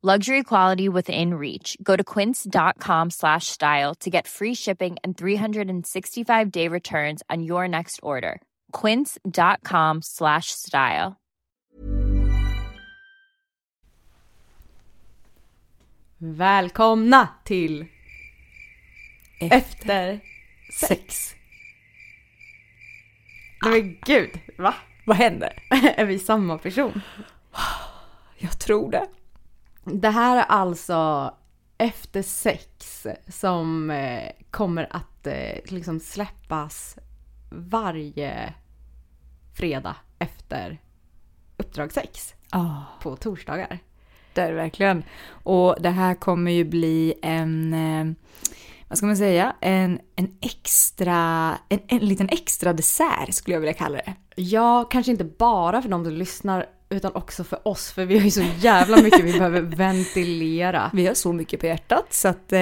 Luxury quality within reach. Go to quince.com slash style to get free shipping and 365 day returns on your next order. Quince.com slash style. Välkomna till Efter sex. Nej men gud, va? Vad händer? Är vi samma person? Jag tror det. Det här är alltså Efter sex som eh, kommer att eh, liksom släppas varje fredag efter Uppdrag 6 Ja, på torsdagar. det är det verkligen. Och det här kommer ju bli en, eh, vad ska man säga, en, en extra, en, en liten extra dessert skulle jag vilja kalla det. Ja, kanske inte bara för de som lyssnar utan också för oss för vi har ju så jävla mycket vi behöver ventilera. Vi har så mycket på hjärtat så att eh,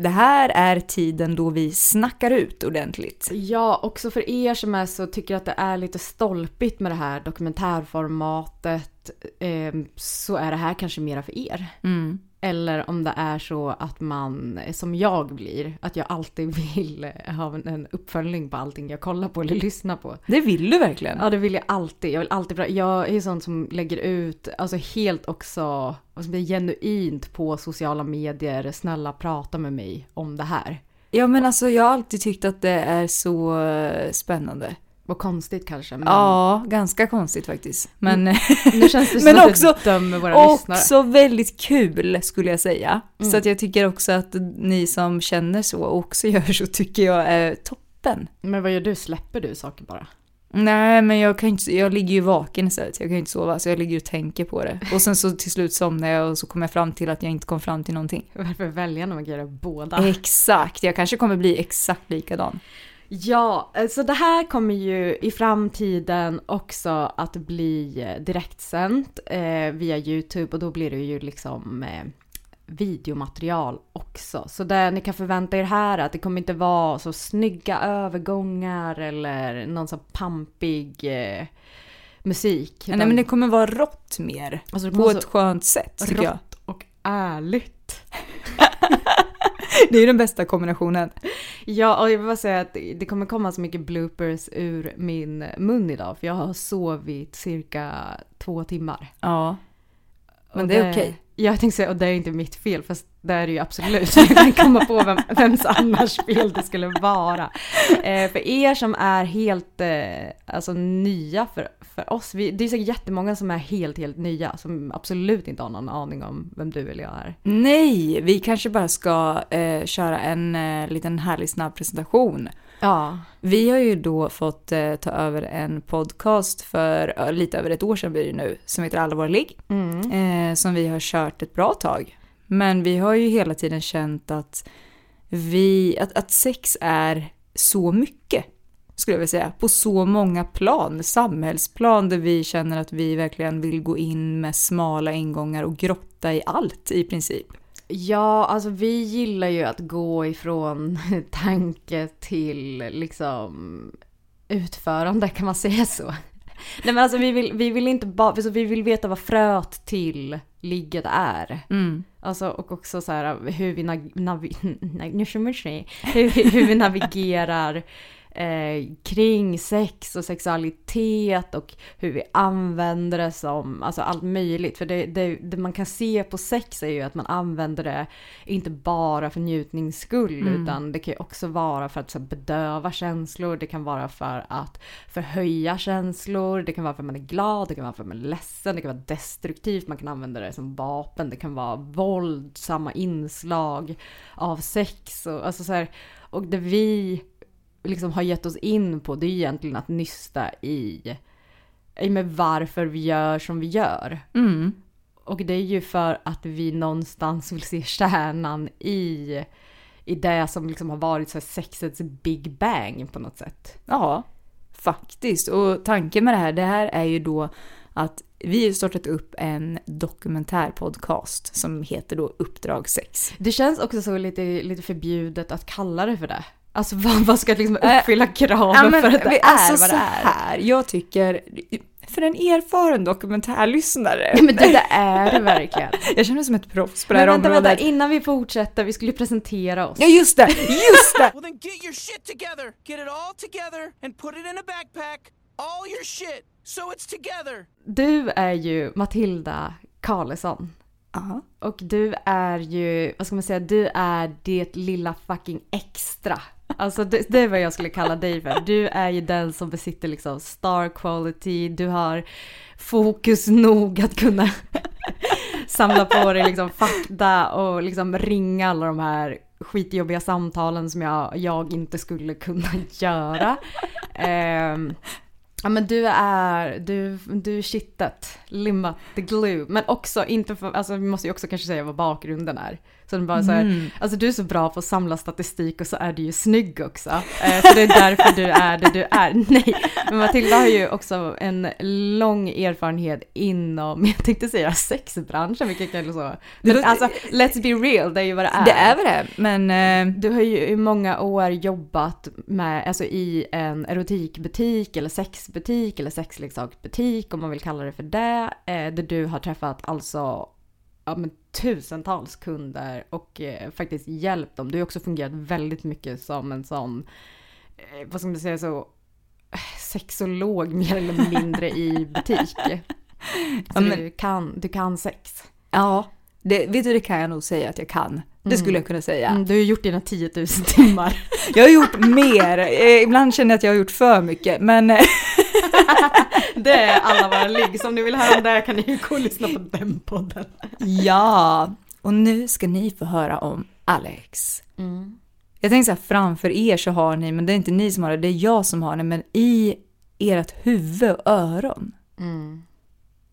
det här är tiden då vi snackar ut ordentligt. Ja, också för er som är så tycker att det är lite stolpigt med det här dokumentärformatet eh, så är det här kanske mera för er. Mm. Eller om det är så att man, som jag blir, att jag alltid vill ha en- uppföljning på allting jag kollar på eller lyssnar på. Det vill du verkligen. Ja, det vill jag alltid. Jag vill alltid Jag är sån som lägger ut, alltså helt också, som är genuint på sociala medier. Snälla prata med mig om det här. Ja men alltså jag har alltid tyckt att det är så eh, spännande. Vad konstigt kanske. Men Ja, ganska konstigt faktiskt. Men, nu känns det som men att också, du dömer våra lyssnare. också väldigt kul skulle jag säga. Mm. Så att jag tycker också att ni som känner så och också gör så tycker jag är toppen. Men vad gör du? Släpper du saker bara? Nej men jag kan inte, jag ligger ju vaken istället, jag kan ju inte sova så jag ligger och tänker på det. Och sen så till slut somnar jag och så kommer jag fram till att jag inte kom fram till någonting. Varför välja när man kan göra båda? Exakt, jag kanske kommer bli exakt likadan. Ja, så det här kommer ju i framtiden också att bli eh, direktsänt eh, via Youtube och då blir det ju liksom eh, videomaterial också. Så det ni kan förvänta er här är att det kommer inte vara så snygga övergångar eller någon så pampig eh, musik. Nej men det kommer vara rått mer. alltså, På ett skönt sätt tycker jag. rått och ärligt. Det är ju den bästa kombinationen. Ja, och jag vill bara säga att det det kommer komma så mycket bloopers ur min mun idag för jag har sovit cirka två timmar. Ja. Men Och det är okej. Jag tänkte säga, och det är inte mitt fel, fast det är det ju absolut. Jag kan komma på vem, vems annars fel det skulle vara. Eh, för er som är helt eh, alltså, nya för, för oss, vi, det är säkert jättemånga som är helt, helt nya, som absolut inte har någon aning om vem du eller jag är. Nej, vi kanske bara ska eh, köra en eh, liten härlig snabb presentation. Ja. Vi har ju då fått eh, ta över en podcast för ja, lite över ett år sedan blir det nu, som heter Allvarlig. Mm. Eh, som vi har kört ett bra tag. Men vi har ju hela tiden känt att, vi, att, att sex är så mycket, skulle jag vilja säga. På så många plan, samhällsplan där vi känner att vi verkligen vill gå in med smala ingångar och grotta i allt i princip. Ja, alltså vi gillar ju att gå ifrån tanke till liksom utförande, kan man säga så? Nej men alltså vi vill, vi vill inte bara, alltså, vi vill veta vad fröet till ligget är. Mm. Alltså och också så här hur vi, nav- navi- hur, hur vi navigerar eh, kring sex och sexualitet och hur vi använder det som, alltså allt möjligt. För det, det, det man kan se på sex är ju att man använder det inte bara för njutnings skull Mm. utan det kan ju också vara för att så bedöva känslor, det kan vara för att förhöja känslor, det kan vara för att man är glad, det kan vara för att man är ledsen, det kan vara destruktivt, man kan använda det som vapen, det kan vara våldsamma inslag av sex och alltså så här, och det vi liksom har gett oss in på det är egentligen att nysta i, i med varför vi gör som vi gör. Mm. Och det är ju för att vi någonstans vill se kärnan i, i det som liksom har varit så sexets big bang på något sätt. Ja, faktiskt. Och tanken med det här, det här är ju då att vi har startat upp en dokumentärpodcast som heter då Uppdrag 6. Det känns också så lite, lite förbjudet att kalla det för det. Alltså vad, vad ska liksom uppfylla kraven för att det vi- är alltså vad det är? här, jag tycker, för en erfaren dokumentärlyssnare. Ja, men det, det är det verkligen. Jag känner mig som ett proffs på det Men här vänta, området. vänta, innan vi fortsätter, vi skulle presentera oss. Ja just det, just det! Well, then get your shit together. Get it all together and put it in a backpack. All your shit. So it's together. Du är ju Matilda Karlsson. Ja. Och du är ju, vad ska man säga, du är det lilla fucking extra. Alltså det, det är vad jag skulle kalla dig för. Du är ju den som besitter liksom star quality, du har fokus nog att kunna samla på dig liksom fakta och liksom ringa alla de här skitjobbiga samtalen som jag, jag inte skulle kunna göra. Um, Ja men du är, du, du är kittet, limmat, the glue. Men också inte för, alltså vi måste ju också kanske säga vad bakgrunden är. Så den bara så här, alltså du är så bra på att samla statistik och så är du ju snygg också. Eh, så det är därför du är det du är. Nej, men Matilda har ju också en lång erfarenhet inom, jag tänkte säga sexbranschen, vilket kan så. Men alltså let's be real, det är ju vad det är. Det är väl det, men eh, Du har ju i många år jobbat med, alltså i en erotikbutik eller sexbutik eller sexleksaksbutik om man vill kalla det för det. Eh, där du har träffat alltså ja, men, tusentals kunder och eh, faktiskt hjälpt dem. Du har också fungerat väldigt mycket som en sån, eh, vad ska man säga så, eh, sexolog mer eller mindre i butik. Så men- du, kan, du kan sex. ja, det, vet du det kan jag nog säga att jag kan. Det skulle jag kunna säga. Mm, du har gjort dina 10 000 timmar. Jag har gjort mer, eh, ibland känner jag att jag har gjort för mycket, men eh, Det är alla våra ligg. Så om ni vill höra om det kan ni gå och lyssna på den podden. ja. Och nu ska ni få höra om Alex. Jag tänkte så här, framför er så har ni, men det är inte ni som har det, det är jag som har det, men i ert huvud och öron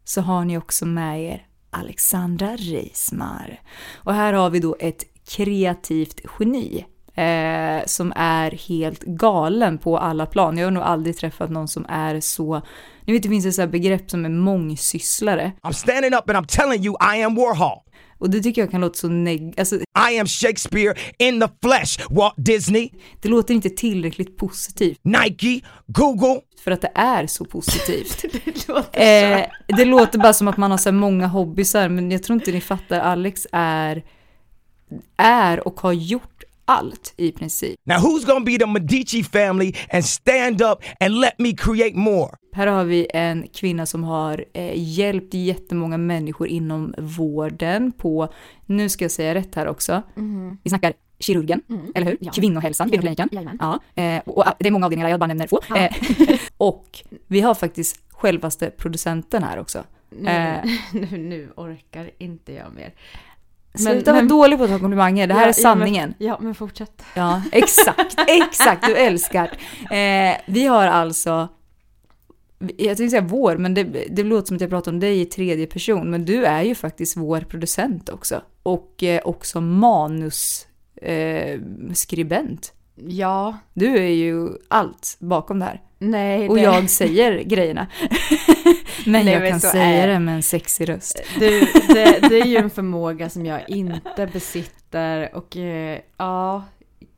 så har ni också med er Alexandra Reismar. Och här har vi då ett kreativt geni eh, som är helt galen på alla plan. Jag har nog aldrig träffat någon som är så... Ni vet det finns ett så här begrepp som är mångsysslare. I'm standing up and I'm telling you I am Warhol. Och det tycker jag kan låta så neg... Alltså, I am Shakespeare in the flesh. Walt Disney, det låter inte tillräckligt positivt Nike, Google. för att det är så positivt. Det låter Eh, det låter bara som att man har så här många hobbysar, men jag tror inte ni fattar. Alex är, är och har gjort allt i princip. Now who's gonna be the Medici family and stand up and let me create more? Här har vi en kvinna som har eh, hjälpt jättemånga människor inom vården på, nu ska jag säga rätt här också, vi snackar kirurgen, eller hur? Ja. Kvinnohälsan, kvinnokliniken. Jajamän. Ja, eh, och, och det är många avdelningar, jag bara nämner få. Eh, och vi har faktiskt självaste producenten här också. Nu, Eh. nu, nu orkar inte jag mer. Sluta vara dålig på att ta komplimanger, det här Ja, är sanningen. Ja men, ja, men fortsätt. Ja, exakt, exakt, du älskar. Eh, vi har alltså, jag tänkte säga vår, men det, det låter som att jag pratar om dig i tredje person, men du är ju faktiskt vår producent också. Och eh, också manusskribent. Eh, skribent. Ja, du är ju allt bakom det här. nej Och det, jag säger grejerna. Men Nej, jag men kan säga är- det med en sexig röst. Du, det, det är ju en förmåga som jag inte besitter och eh, ja,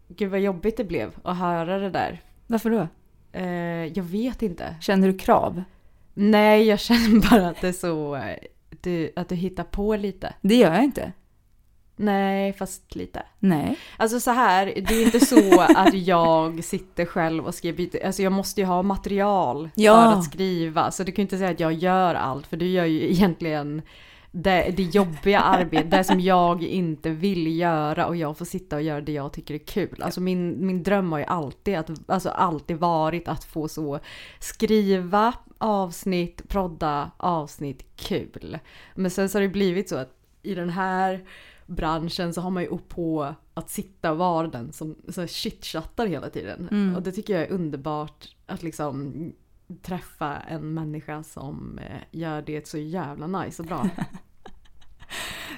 gud vad jobbigt det blev att höra det där. Varför då? Eh, jag vet inte. Känner du krav? Nej, jag känner bara att det är så, eh, du, att du hittar på lite. Det gör jag inte. Nej, fast lite. Nej. Alltså så här, det är inte så att jag sitter själv och skriver, alltså jag måste ju ha material Ja. för att skriva. Så du kan ju inte säga att jag gör allt, för du gör ju egentligen det, det jobbiga arbetet, det som jag inte vill göra och jag får sitta och göra det jag tycker är kul. Alltså min, min dröm har ju alltid, att, alltså alltid varit att få så skriva avsnitt, prodda avsnitt, kul. Men sen så har det blivit så att i den här branschen så har man ju upp på att sitta och vara den som så chitchattar hela tiden. Mm. Och det tycker jag är underbart att liksom träffa en människa som eh, gör det så jävla nice och bra.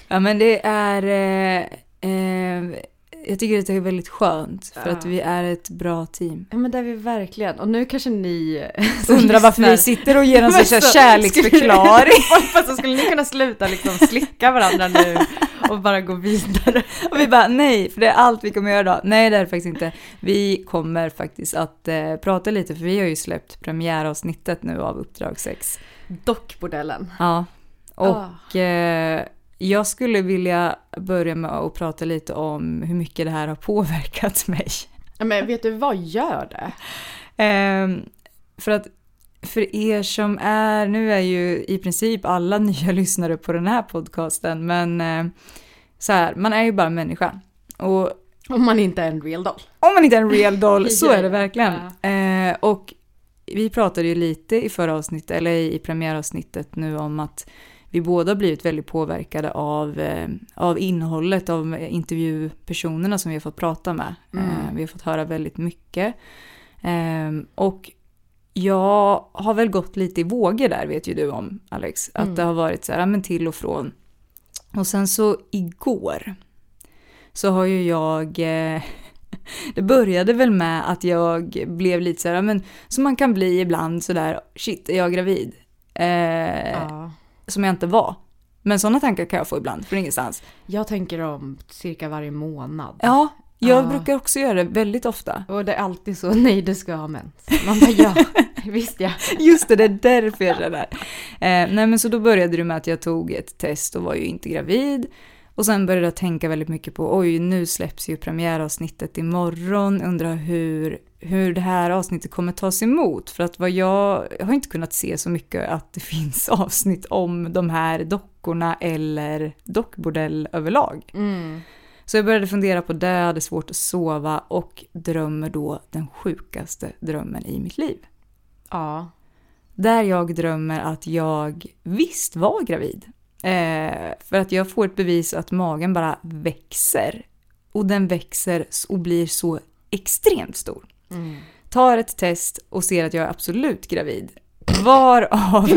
Ja men det är... Eh, eh, jag tycker att det är väldigt skönt för Ja. att vi är ett bra team. Ja men det är vi verkligen. Och nu kanske ni Undrar varför vi sitter och ger en sån kärleksförklaring. Så skulle ni kunna sluta liksom slicka varandra nu och bara gå vidare. Och vi bara nej, för det är allt vi kommer göra idag. Nej det är det faktiskt inte. Vi kommer faktiskt att eh, prata lite för vi har ju släppt premiäravsnittet nu av Uppdrag 6. Dockbordellen. Ja. Ah. Och eh, jag skulle vilja börja med att prata lite om hur mycket det här har påverkat mig. Men vet du vad gör det? Ehm, för att för er som är, nu är ju i princip alla nya lyssnare på den här podcasten, men eh, så här, man är ju bara människa. Och Om man inte är en real doll. om man inte är en real doll, så Ja, är det ja. verkligen. Eh, och vi pratade ju lite i förra avsnittet, eller i premiäravsnittet nu om att vi båda blivit väldigt påverkade av, eh, av innehållet av intervjupersonerna som vi har fått prata med. Mm. Vi har fått höra väldigt mycket. Och jag har väl gått lite i vågor där, vet ju du om Alex. Att Mm. det har varit så här, men till och från. Och sen så igår så har ju jag... Eh, det började väl med att jag blev lite så här, men som man kan bli ibland sådär, shit, är jag gravid? Eh, Ja. Som jag inte var. Men sådana tankar kan jag få ibland, från ingenstans. Jag tänker om cirka varje månad. Ja, jag Ja. brukar också göra det väldigt ofta. Och det är alltid så, nej du ska ha mens. Man bara ja, visst ja. Just det, det är därför jag känner. Eh, nej men så då började det med att jag tog ett test och var ju inte gravid. Och sen började jag tänka väldigt mycket på, oj nu släpps ju premiäravsnittet imorgon, undrar hur, hur det här avsnittet kommer tas emot. För att vad jag, jag har inte kunnat se så mycket att det finns avsnitt om de här dockorna eller dockbordell överlag. Mm. Så jag började fundera på det, hade svårt att sova och drömmer då den sjukaste drömmen i mitt liv. Ja. Där jag drömmer att jag visst var gravid. Eh, för att jag får ett bevis att magen bara växer. Och den växer och blir så extremt stor. Mm. Tar ett test och ser att jag är absolut gravid. Varav...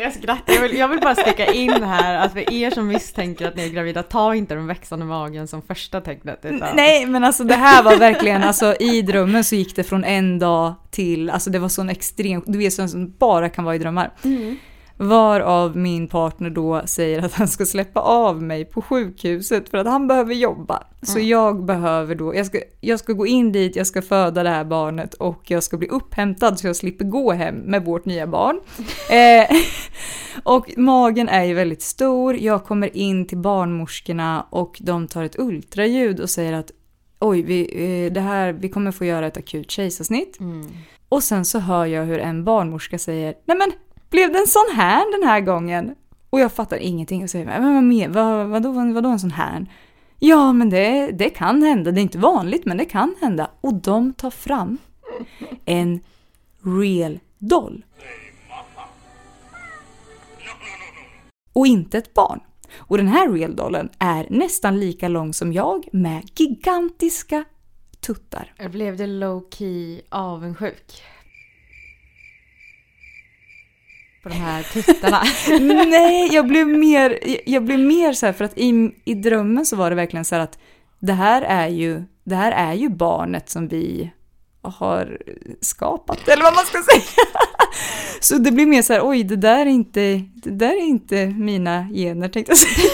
Jag skrattar, jag vill, jag vill bara sticka in här att för er som misstänker att ni är gravida, ta inte den växande magen som första tecknet. Utan... Nej men alltså det här var verkligen, alltså i drömmen så gick det från en dag till, alltså det var sån extrem, du vet sånt som bara kan vara i drömmar. Mm. Varav min partner då säger att han ska släppa av mig på sjukhuset för att han behöver jobba. Så jag behöver då, jag ska, jag ska gå in dit, jag ska föda det här barnet och jag ska bli upphämtad så jag slipper gå hem med vårt nya barn. eh, och magen är ju väldigt stor, jag kommer in till barnmorskorna och de tar ett ultraljud och säger att oj, vi, eh, det här, vi kommer få göra ett akut kejsarsnitt. Mm. Och sen så hör jag hur en barnmorska säger Nej men blev det en sån här den här gången? Och jag fattar ingenting och säger men vad, men, vad, vadå, vadå en sån här? Ja men det, det kan hända, det är inte vanligt men det kan hända. Och de tar fram en real doll. Och inte ett barn. Och den här real dollen är nästan lika lång som jag med gigantiska tuttar. Jag blev det low key avundsjuk. På de här tittarna. Nej, jag blev mer, jag blev mer så här för att i, i drömmen så var det verkligen så här att det här är ju, det här är ju barnet som vi har skapat, eller vad man ska säga. Så det blir mer så här, oj, det där är inte, det där är inte mina gener tänkte jag säga.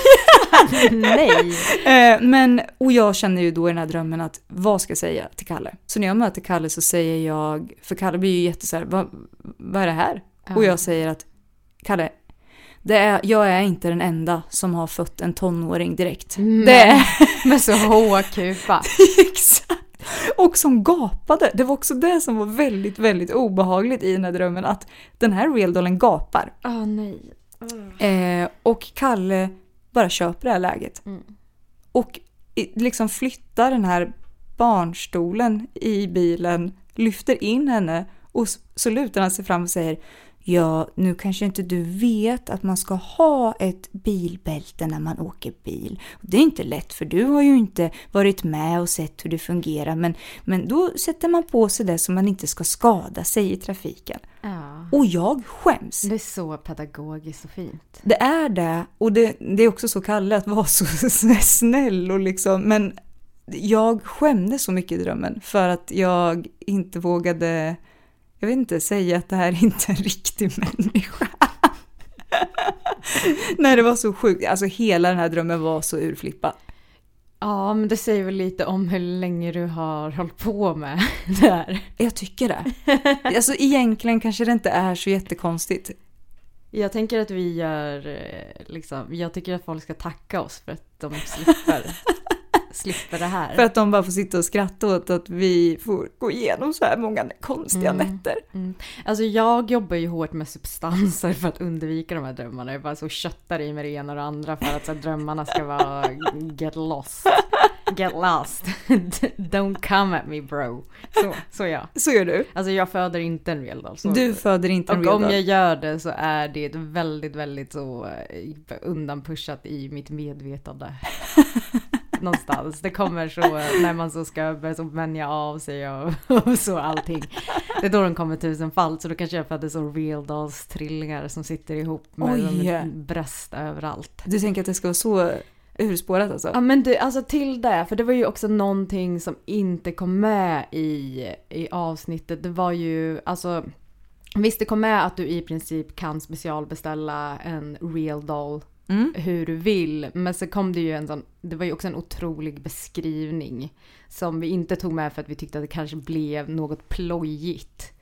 Nej! Eh, Men, och jag känner ju då i den här drömmen att vad ska jag säga till Kalle? Så när jag möter Kalle så säger jag, för Kalle blir ju jätte så här, vad, vad är det här? Och jag säger att Kalle, det är, jag är inte den enda som har fött en tonåring direkt. Det är Med så håkupa. exakt. Och som gapade. Det var också det som var väldigt, väldigt obehagligt i den här drömmen. Att den här realdollen gapar. Åh nej. Eh, och Kalle bara köper det här läget. Mm. Och liksom flyttar den här barnstolen i bilen, lyfter in henne och så lutar han sig fram och säger Ja, nu kanske inte du vet att man ska ha ett bilbälte när man åker bil. Det är inte lätt för du har ju inte varit med och sett hur det fungerar men, men då sätter man på sig det så man inte ska skada sig i trafiken. Ja. Och jag skäms. Det är så pedagogiskt och fint. Det är det. Och det, det är också så Kalle att vara så snäll och liksom, men jag skämdes så mycket i drömmen för att jag inte vågade, jag vet inte, säga att det här är inte en riktig människa. Nej, det var så sjukt. Alltså hela den här drömmen var så urflippad. Ja, men det säger väl lite om hur länge du har hållit på med det här. Jag tycker det. Alltså egentligen kanske det inte är så jättekonstigt. Jag tänker att vi gör, eh, liksom, jag tycker att folk ska tacka oss för att de slipper, slipper det här. För att de bara får sitta och skratta åt att vi får gå igenom så här många konstiga Mm. nätter. Alltså jag jobbar ju hårt med substanser för att undvika de här drömmarna. Jag bara så köttar i med det ena och det andra för att så här, drömmarna ska vara get lost. Get lost. Don't come at me bro. Så, så ja. Så gör du. Alltså jag föder inte en real doll. Du föder inte en och real om doll. jag gör det så är det väldigt, väldigt så eh, undanpushat i mitt medvetande. Någonstans. Det kommer så när man så ska börja så vänja av sig och, och så allting. Det är då de kommer tusenfalt. Så då kanske jag födde så real dolls trillingar som sitter ihop med Oj. en bröst överallt. Du tänker att det ska vara så urspårat alltså? Ja men du, alltså till det, för det var ju också någonting som inte kom med i, i avsnittet. Det var ju, alltså Visst det kom med att du i princip kan specialbeställa en real doll Mm. hur du vill. Men så kom det ju en sån, det var ju också en otrolig beskrivning. Som vi inte tog med för att vi tyckte att det kanske blev något plojigt.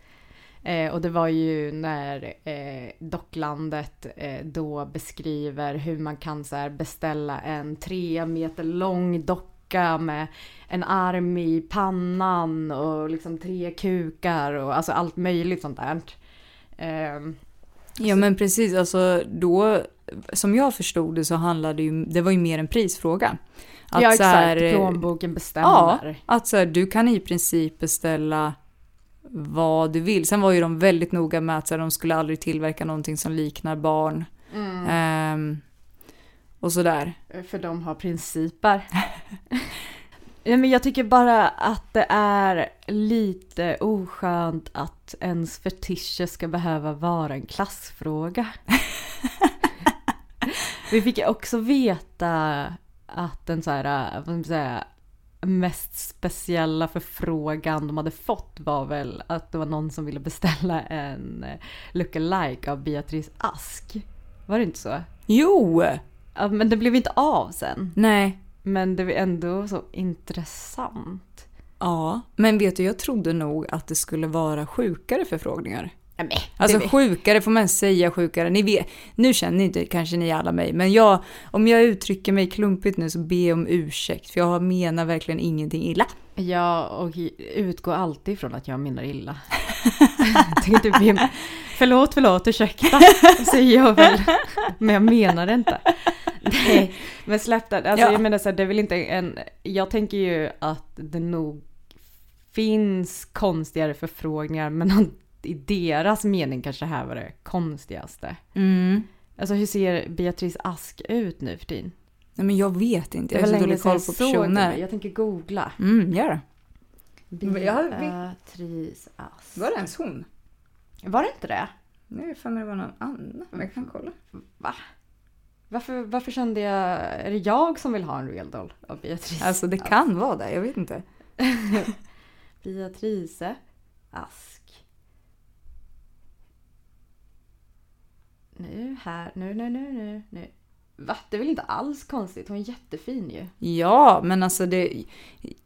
Eh, och det var ju när eh, Docklandet eh, då beskriver hur man kan så här, beställa en tre meter lång docka med en arm i pannan och liksom tre kukar och alltså allt möjligt sånt där. Ehm, Ja men precis, alltså då, som jag förstod det så handlade ju, det var ju mer en prisfråga. Att ja så exakt, här, plånboken Ja, bestämmer. att så här, du kan i princip beställa vad du vill. Sen var ju de väldigt noga med att så här, de skulle aldrig tillverka någonting som liknar barn. Mm. Ehm, och sådär. För de har principer. Nej, men jag tycker bara att det är lite oskönt att ens fetischer ska behöva vara en klassfråga. Vi fick också veta att den så här, vad ska man säga, mest speciella förfrågan de hade fått var väl att det var någon som ville beställa en lookalike av Beatrice Ask. Var det inte så? Jo! Ja, men det blev inte av sen. Nej. Men det var ändå så intressant. Ja, men vet du, jag trodde nog att det skulle vara sjukare förfrågningar. Nej, Alltså sjukare, får man säga sjukare? Ni vet, nu känner inte kanske ni alla mig, men jag, om jag uttrycker mig klumpigt nu så be om ursäkt, för jag menar verkligen ingenting illa. jag och utgår alltid från att jag menar illa. tänkte be, förlåt, förlåt, ursäkta, säger jag väl. Men jag menar det inte. Nej, men släpp det. Alltså, Ja. Jag menar så här, det är väl inte en... Jag tänker ju att det nog finns konstigare förfrågningar, men i deras mening kanske det här var det konstigaste. Mm. Alltså hur ser Beatrice Ask ut nu för tiden? Nej men jag vet inte, jag har så dålig koll på personer. Jag tänker googla. Mm, gör det. Beatrice Ask. Var det ens hon? Var det inte det? Nej, för mig det var någon annan. Men jag kan kolla. Va? Varför, varför kände jag... Är det jag som vill ha en real doll av Beatrice? Alltså det kan vara det, jag vet inte. Beatrice Ask. Nu här, nu, nu, nu, nu, nu. Va? Det är väl inte alls konstigt? Hon är jättefin ju. Ja, men alltså det...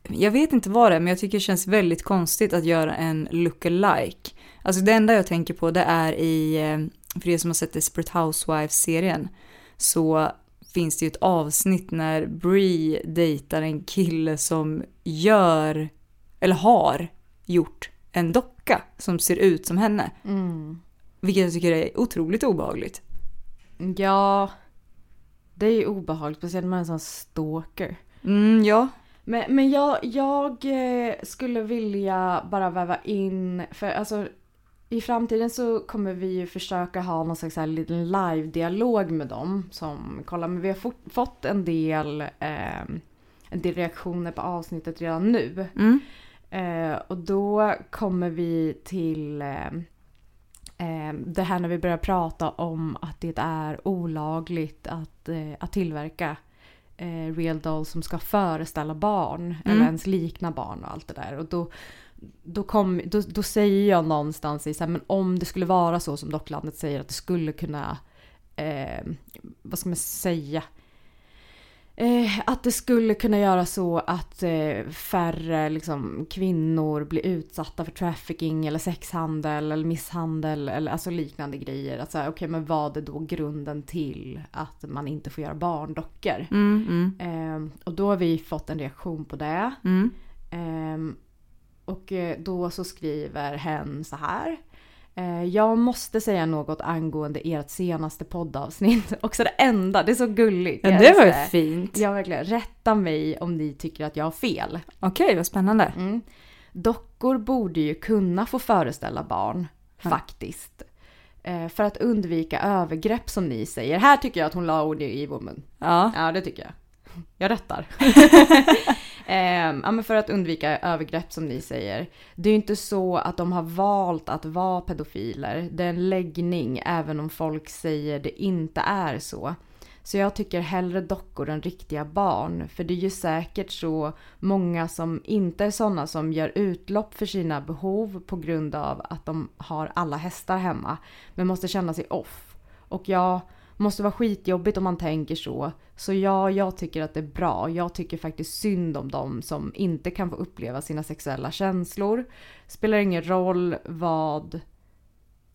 Jag vet inte vad det är, men jag tycker det känns väldigt konstigt att göra en look-alike. Alltså det enda jag tänker på det är i, eh, för er som har sett Desperate Housewives-serien, så finns det ju ett avsnitt när Brie dejtar en kille som gör, eller har gjort en docka som ser ut som henne. Vilket jag tycker är otroligt obehagligt. Ja, det är ju obehagligt, speciellt med en sån stalker. Mm, ja. Men, men jag, jag eh, skulle vilja bara väva in, för alltså i framtiden så kommer vi ju försöka ha någon slags här liten live-dialog med dem som kollar. Men vi har fort, fått en del, eh, en del reaktioner på avsnittet redan nu. Mm. Eh, och då kommer vi till eh, det här när vi börjar prata om att det är olagligt att, eh, att tillverka eh, real dolls som ska föreställa barn eller ens likna barn och allt det där. Och då, då, kom, då, då säger jag någonstans i så här, men om det skulle vara så som Docklandet säger att det skulle kunna, eh, vad ska man säga, Eh, att det skulle kunna göra så att eh, färre liksom, kvinnor blir utsatta för trafficking eller sexhandel eller misshandel eller alltså liknande grejer. Att säga, okej men vad är då grunden till att man inte får göra barndockor? Mm, mm, Eh, och då har vi fått en reaktion på det. mm. Ehm, och eh, då så skriver hen så här. Eh, Jag måste säga något angående ert senaste poddavsnitt. Också det enda, det är så gulligt. Ja, det var ju fint. Ja, verkligen. Rätta mig om ni tycker att jag har fel. Okej, vad spännande. Mm. Dockor borde ju kunna få föreställa barn, faktiskt. Eh, För att undvika övergrepp som ni säger. Här tycker jag att hon la ord i vår mun. Ja. Ja, det tycker jag. Jag rättar. Men för att undvika övergrepp som ni säger. Det är ju inte så att de har valt att vara pedofiler. Det är en läggning även om folk säger det inte är så. Så jag tycker hellre dockor än riktiga barn. För det är ju säkert så många som inte är sådana som gör utlopp för sina behov på grund av att de har alla hästar hemma. Men måste känna sig off. Och jag måste vara skitjobbigt om man tänker så. Så ja, jag tycker att det är bra. Jag tycker faktiskt synd om dem som inte kan få uppleva sina sexuella känslor. Spelar ingen roll vad...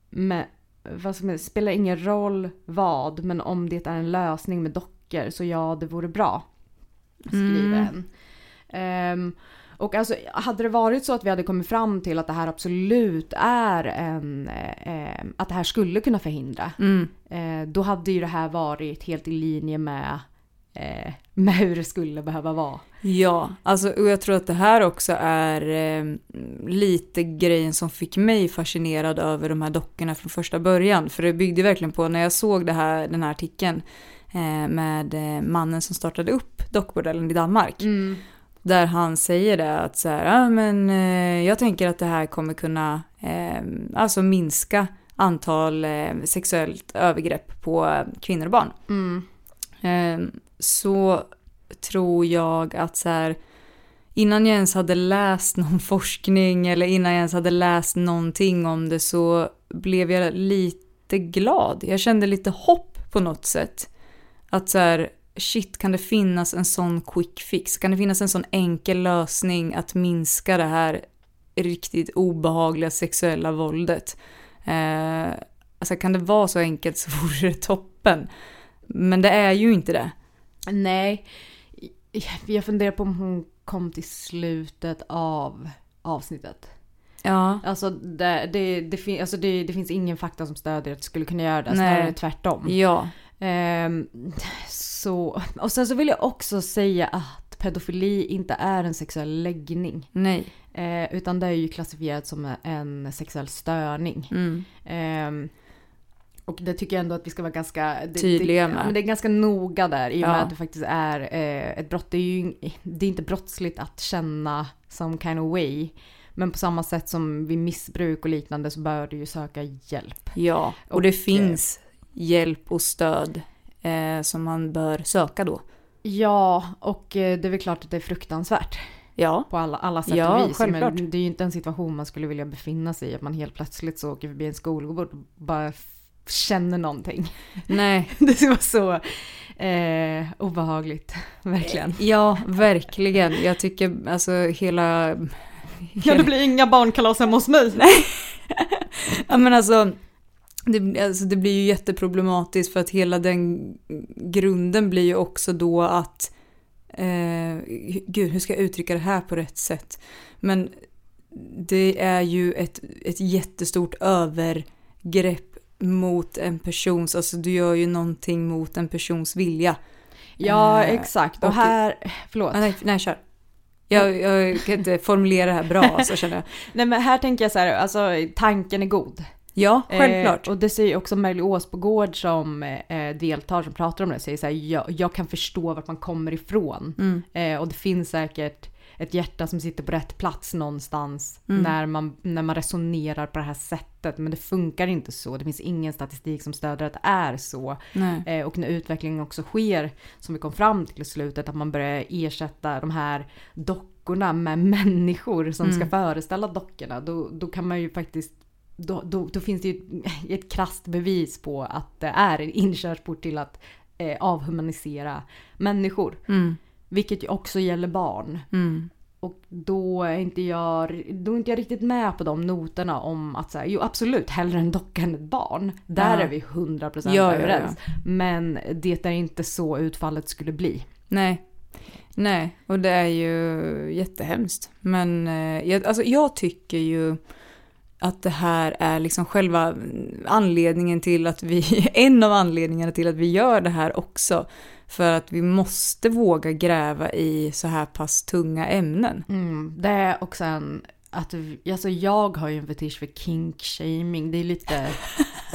Med, vad som är, spelar ingen roll vad, men om det är en lösning med dockor så ja, det vore bra. Skriver en. Ehm, och alltså, hade det varit så att vi hade kommit fram till att det här absolut är en... Eh, att det här skulle kunna förhindra. Mm. Eh, då hade ju det här varit helt i linje med, eh, med hur det skulle behöva vara. Ja, alltså, och jag tror att det här också är eh, lite grejen som fick mig fascinerad över de här dockorna från första början. För det byggde verkligen på, när jag såg det här, den här artikeln eh, med eh, mannen som startade upp dockbordellen i Danmark. Där han säger det att så här, ja, men, eh, jag tänker att det här kommer kunna eh, alltså minska antal eh, sexuellt övergrepp på kvinnor och barn. Eh, så tror jag att så här, innan jag ens hade läst någon forskning eller innan jag ens hade läst någonting om det så blev jag lite glad. Jag kände lite hopp på något sätt. Att så här, shit, kan det finnas en sån quick fix? Kan det finnas en sån enkel lösning att minska det här riktigt obehagliga sexuella våldet? Eh, alltså kan det vara så enkelt så vore det toppen. Men det är ju inte det. Nej, jag funderar på om hon kom till slutet av avsnittet. Ja. Alltså, det, det, det, fin- alltså det, det finns ingen fakta som stödjer att det skulle kunna göra det. Snarare tvärtom. Ja. Ehm, så, och sen så vill jag också säga att pedofili inte är en sexuell läggning. Nej. Eh, utan det är ju klassifierat som en sexuell störning. Mm. Ehm, och det tycker jag ändå att vi ska vara ganska det, Tydliga med. men det är ganska noga där i och med Ja. att det faktiskt är eh, ett brott. Det är ju det är inte brottsligt att känna some kind of way. Men på samma sätt som vid missbruk och liknande så bör du ju söka hjälp. Ja, och, Och, det eh, finns hjälp och stöd eh, som man bör söka då. Ja, och eh, det är väl klart att det är fruktansvärt. Ja. på alla, alla sätt Ja, och vis. självklart. Men det är ju inte en situation man skulle vilja befinna sig i, att man helt plötsligt så åker förbi en skolgård och bara känner någonting. Nej. Det var så eh, obehagligt, verkligen. Ja, verkligen. Jag tycker alltså hela... Ja, det blir inga barnkalas hemma hos mig. Ja men alltså det, alltså det blir ju jätteproblematiskt för att hela den grunden blir ju också då att eh, Gud, hur ska jag uttrycka det här på rätt sätt? Men det är ju ett, ett jättestort övergrepp mot en persons, alltså du gör ju någonting mot en persons vilja. Ja, Eh, exakt. Och och- här, förlåt. Ah, nej, nej, kör. Jag, jag kan inte formulera det här bra, alltså känner jag. Nej men här tänker jag så här, alltså tanken är god. Ja, självklart. Eh, och det säger också Melly Åsbogård som eh, deltar, som pratar om det, säger så här, jag, jag kan förstå vart man kommer ifrån. Mm. Eh, och det finns säkert ett hjärta som sitter på rätt plats någonstans Mm. när, man, när man resonerar på det här sättet. Men det funkar inte så. Det finns ingen statistik som stöder att det är så. Eh, och när utvecklingen också sker, som vi kom fram till i slutet, att man börjar ersätta de här dockorna med människor som ska Mm. föreställa dockorna, då, då kan man ju faktiskt då, då, då finns det ju ett, krasst bevis på att det är en inkörsport till att eh, avhumanisera människor. Mm. Vilket ju också gäller barn. Mm. Och då är inte jag, då är inte jag riktigt med på de noterna om att säga, jo absolut hellre en docka än ett barn. Där Ja. är vi 100% Ja, ja, ja. överens. Men det är inte så utfallet skulle bli. Nej. Nej, och det är ju jättehemskt. Men eh, jag, alltså, jag tycker ju att det här är liksom själva anledningen till att vi, en av anledningarna till att vi gör det här också. För att vi måste våga gräva i så här pass tunga ämnen. Mm, det är också en, att, alltså jag har ju en fetisch för kink-shaming. Det är lite...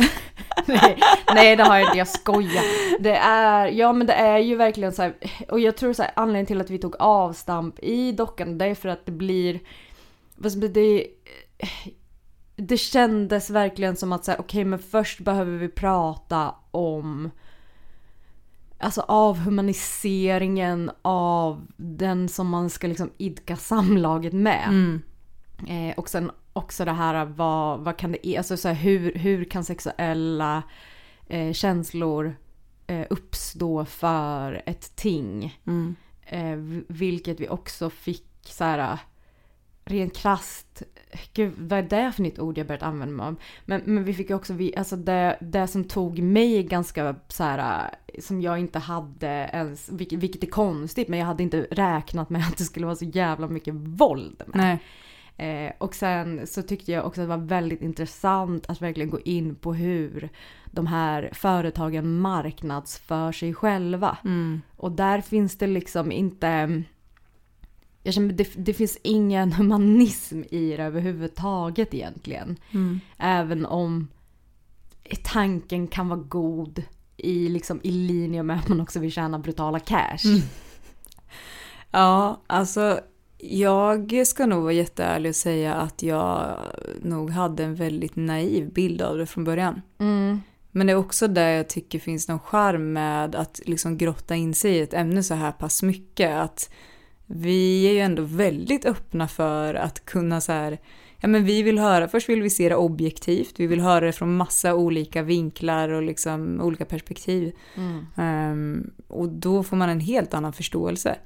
nej, nej, det har jag inte, jag skojar. Det är, ja men det är ju verkligen så här, och jag tror så här, anledningen till att vi tog avstamp i dockan, det är för att det blir, vad säga, det, det kändes verkligen som att så här, okej men först behöver vi prata om Alltså avhumaniseringen av den som man ska liksom idka samlaget med. Mm. Eh, och sen också det här vad, vad kan det alltså så här, hur, hur kan sexuella eh, känslor eh, uppstå för ett ting? Mm. Eh, vilket vi också fick så här rent krasst Gud, vad är det för nytt ord jag börjat använda mig av? Men, men vi fick ju också, vi, alltså det, det som tog mig ganska så här, som jag inte hade ens, vilket, vilket är konstigt, men jag hade inte räknat med att det skulle vara så jävla mycket våld med. Nej. Eh, och sen så tyckte jag också att det var väldigt intressant att verkligen gå in på hur de här företagen marknadsför sig själva. Mm. Och där finns det liksom inte... Jag känner, det, det finns ingen humanism i det överhuvudtaget egentligen. Mm. Även om tanken kan vara god i, liksom, i linje med att man också vill tjäna brutala cash. Mm. Ja, alltså jag ska nog vara jätteärlig och säga att jag nog hade en väldigt naiv bild av det från början. Mm. Men det är också där jag tycker finns någon charm med att liksom grotta in sig i ett ämne så här pass mycket. Att vi är ju ändå väldigt öppna för att kunna så här, ja men vi vill höra, först vill vi se det objektivt, vi vill höra det från massa olika vinklar och liksom olika perspektiv. Mm. Ehm, och då får man en helt annan förståelse.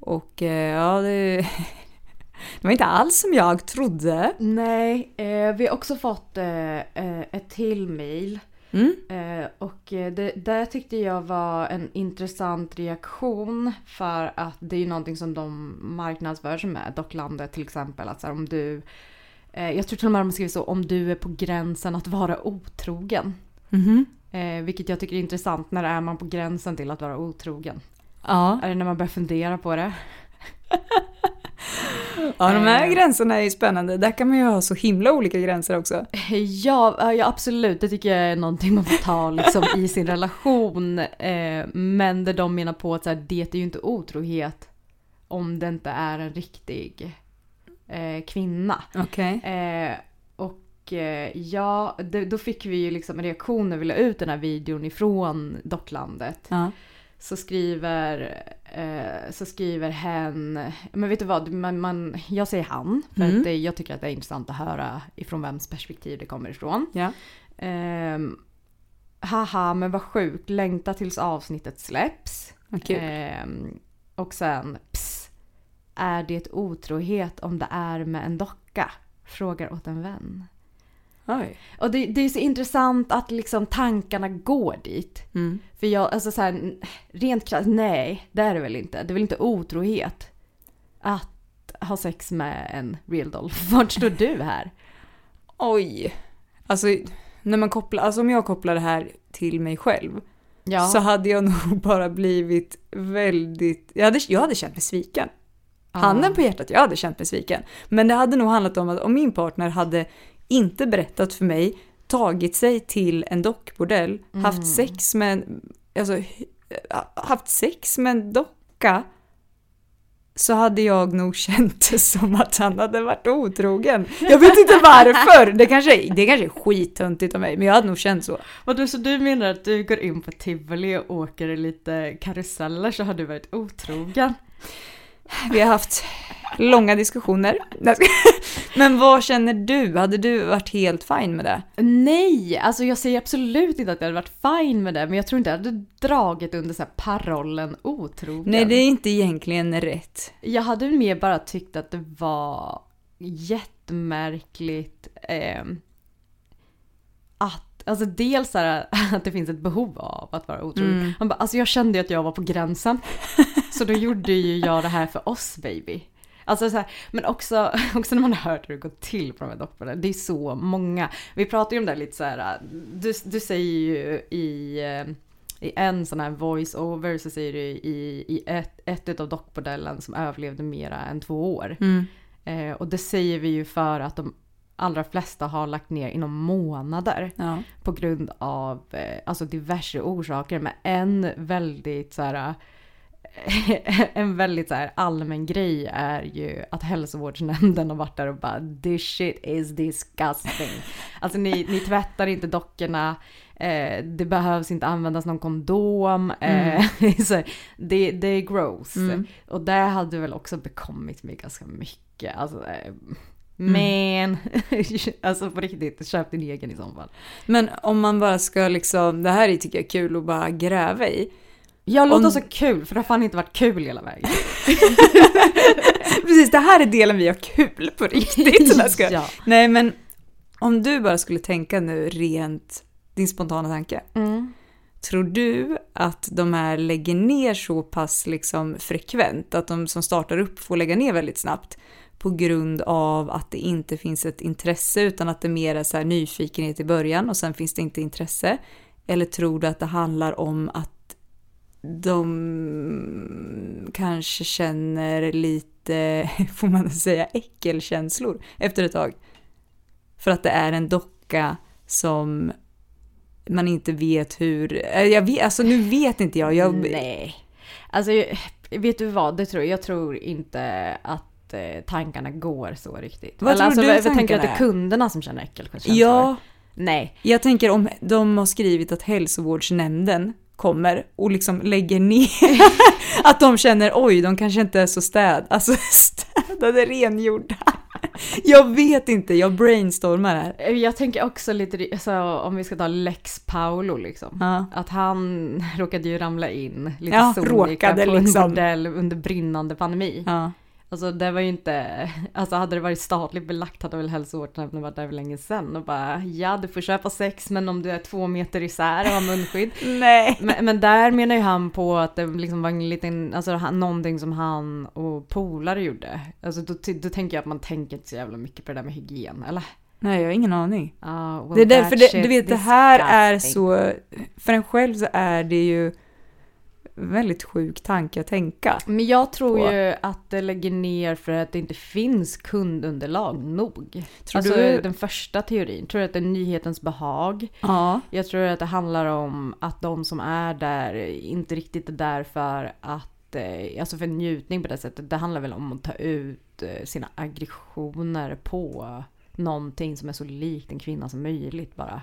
Och eh, ja, det, det var inte alls som jag trodde. Nej, eh, vi har också fått eh, eh, ett till mail. Mm. Eh, och eh, det, det tyckte jag var en intressant reaktion för att det är ju någonting som de marknadsför sig med. Docklandet till exempel. Att så här, om du, eh, jag tror till och med de skriver så, om du är på gränsen att vara otrogen. Mhm. Eh, vilket jag tycker är intressant. När är man på gränsen till att vara otrogen? Ja. Är det när man börjar fundera på det? ja, de här Eh. gränserna är ju spännande. Där kan man ju ha så himla olika gränser också. Ja, ja, absolut. Det tycker jag är någonting man får ta liksom, i sin relation. Eh, men där de menar på att här, det är ju inte otrohet om det inte är en riktig eh, kvinna. Okej. Eh, och ja, då fick vi ju liksom när vi la ut den här videon ifrån Docklandet. Ja. Så skriver, eh, så skriver hen, men vet du vad, man, man, jag säger han. För Mm. att det, jag tycker att det är intressant att höra ifrån vems perspektiv det kommer ifrån. Ja. Ehm, haha, men vad sjukt, längta tills avsnittet släpps. Kul. Ehm, och sen, ps, är det otrohet om det är med en docka? Frågar åt en vän. Oj. Och det, det är så intressant att liksom tankarna går dit. Mm. För jag, alltså så här, rent krasst, nej, det är det väl inte. Det är väl inte otrohet att ha sex med en real doll. Vart står du här? Oj. Alltså, när man kopplar, alltså om jag kopplar det här till mig själv Ja, så hade jag nog bara blivit väldigt... Jag hade, jag hade känt mig sviken. Handen på hjärtat, jag hade känt mig sviken. Men det hade nog handlat om att om min partner hade inte berättat för mig, tagit sig till en dockbordell, haft sex med en, alltså, haft sex med en docka, så hade jag nog känt det som att han hade varit otrogen. Jag vet inte varför, det kanske, det kanske är skittöntigt av mig, men jag hade nog känt så. Vadå, så du menar att du går in på Tivoli och åker lite karuseller så har du varit otrogen? Vi har haft långa diskussioner. Men vad känner du? Hade du varit helt fin med det? Nej, alltså jag säger absolut inte att jag hade varit fine med det, men jag tror inte jag hade dragit under så parollen otrogen. Nej, det är inte egentligen rätt. Jag hade mer bara tyckt att det var jättemärkligt eh, att, alltså dels så här, att det finns ett behov av att vara otrogen. Mm. Man bara, alltså jag kände ju att jag var på gränsen. så då gjorde ju jag det här för oss baby. Alltså så här, men också, också när man har hört hur det går till på de här dockorna. Det är så många. Vi pratar ju om det här lite så här. Du, du säger ju i, eh, i en sån här voice-over så säger du i, i ett, ett av dockbordellen som överlevde mera än två år. Mm. Eh, och det säger vi ju för att de allra flesta har lagt ner inom månader Ja. på grund av eh, alltså diverse orsaker. Men en väldigt så här en väldigt så här allmän grej är ju att hälsovårdsnämnden har varit där och bara this shit is disgusting. Alltså ni, ni tvättar inte dockorna, eh, det behövs inte användas någon kondom. Eh, här, det, det är gross. Mm. Och det hade väl också bekommit mig ganska mycket. Alltså, eh, men, alltså på riktigt, köp din egen i så fall. Men om man bara ska liksom, det här är tycker jag är kul att bara gräva i. Jag låter Om- så kul, för det har fan inte varit kul hela vägen. Precis, det här är delen vi har kul på riktigt. Ja. Nej men om du bara skulle tänka nu rent, din spontana tanke. Mm. Tror du att de här lägger ner så pass liksom frekvent, att de som startar upp får lägga ner väldigt snabbt på grund av att det inte finns ett intresse utan att det mer är så här nyfikenhet i början och sen finns det inte intresse? Eller tror du att det handlar om att de kanske känner lite, får man säga, äckelkänslor efter ett tag? För att det är en docka som man inte vet hur... Eh, jag vet, alltså nu vet inte jag. jag Nej. Alltså, vet du vad? Det tror jag. Jag tror inte att eh, tankarna går så riktigt. Vad tror alltså, du jag, jag tänker tankarna att det är kunderna som känner äckelkänslor. Ja, Nej. jag tänker om de har skrivit att hälsovårdsnämnden kommer och liksom lägger ner att de känner oj, de kanske inte är så städ, alltså städade, rengjorda. Jag vet inte, jag brainstormar här. Eh, Jag tänker också lite, alltså, om vi ska ta Lex Paolo liksom. Ja. Att han råkade ju ramla in lite Ja, sonika på en liksom. bordell under brinnande pandemi. Ja. Alltså det var ju inte, alltså hade det varit statligt belagt hade väl hälsovårdsnämnden varit där för länge sedan och bara ja du får köpa sex men om du är två meter isär och har munskydd. Nej. Men, men där menar ju han på att det liksom var en liten, alltså någonting som han och polare gjorde. Alltså då, då tänker jag att man tänker inte så jävla mycket på det där med hygien, eller? Nej, jag har ingen aning. Ah, well, Det är därför, det, du vet det här är disgusting. så, för en själv så är det ju väldigt sjuk tanke att tänka. Men jag tror på. ju att det lägger ner för att det inte finns kundunderlag nog. Tror alltså du- den första teorin, tror du att det är nyhetens behag? Ja. Jag tror att det handlar om att de som är där inte riktigt är där för att, eh, alltså för njutning på det sättet. Det handlar väl om att ta ut eh, sina aggressioner på någonting som är så likt en kvinna som möjligt bara.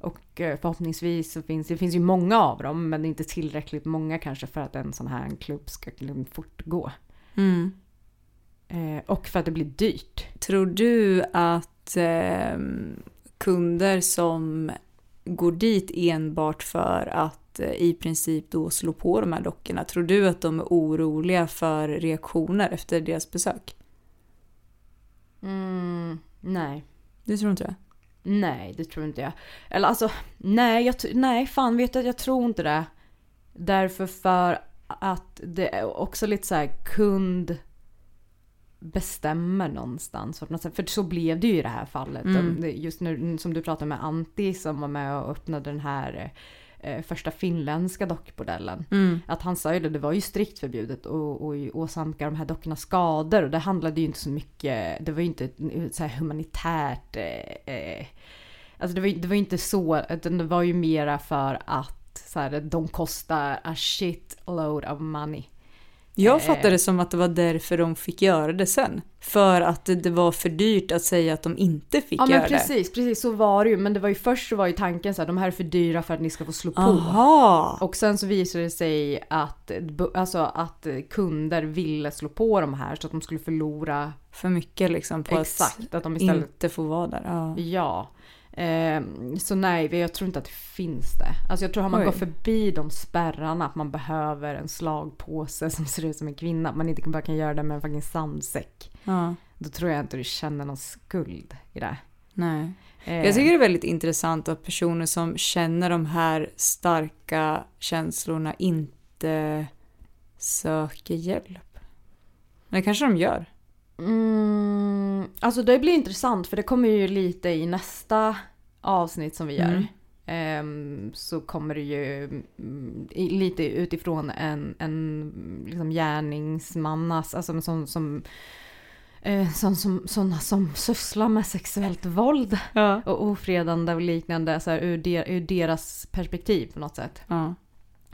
Och eh, förhoppningsvis så finns det finns ju många av dem men inte tillräckligt många kanske för att en sån här klubb ska liksom fortgå. Mm. Eh, och för att det blir dyrt. Tror du att eh, kunder som går dit enbart för att eh, i princip då slå på de här dockorna, tror du att de är oroliga för reaktioner efter deras besök? Mm, nej. Det tror inte jag. Nej, det tror inte jag. Eller alltså, nej, jag, nej, fan vet du, jag tror inte det. Därför för att det är också lite så här kund bestämmer någonstans. För, så blev det ju i det här fallet. Mm. Just nu som du pratade med Antti som var med och öppnade den här eh, första finländska dockbordellen. Mm. Att han sa ju det, det var ju strikt förbjudet att åsamka de här dockorna skador. Och det handlade ju inte så mycket, det var ju inte ett så här humanitärt... Eh, eh, alltså det var, det var inte så, utan det var ju mera för att så här, de kostar a shit load of money. Jag Eh. fattade det som att det var därför de fick göra det sen. För att det- det var för dyrt att säga att de inte fick Ja men göra precis, precis så var det ju. Men det var ju först så var ju tanken så här, de här är för dyra för att ni ska få slå det. på. Aha! Och sen så visade det sig att, alltså, att kunder ville slå på de här så att de skulle förlora För mycket liksom på exakt. Att de att istället inte få vara där. Ja. Ja. Ehm, så nej, jag tror inte att det finns det. Alltså jag tror att man Oj. går förbi de spärrarna att man behöver en slagpåse som ser ut som en kvinna. Att man inte bara kan göra det med en fucking sandsäck. Ja. Då tror jag inte du känner någon skuld i det. Nej. Ehm, Jag tycker det är väldigt intressant att personer som känner de här starka känslorna inte söker hjälp. Men det kanske de gör. Mm, alltså det blir intressant för det kommer ju lite i nästa avsnitt som vi gör. Mm. Ehm, så kommer det ju i- lite utifrån en, en liksom gärningsmannas, alltså som, som, eh, som, som, sådana som sysslar med sexuellt våld Ja. och ofredande och liknande så här, ur, der, ur deras perspektiv på något sätt. ja.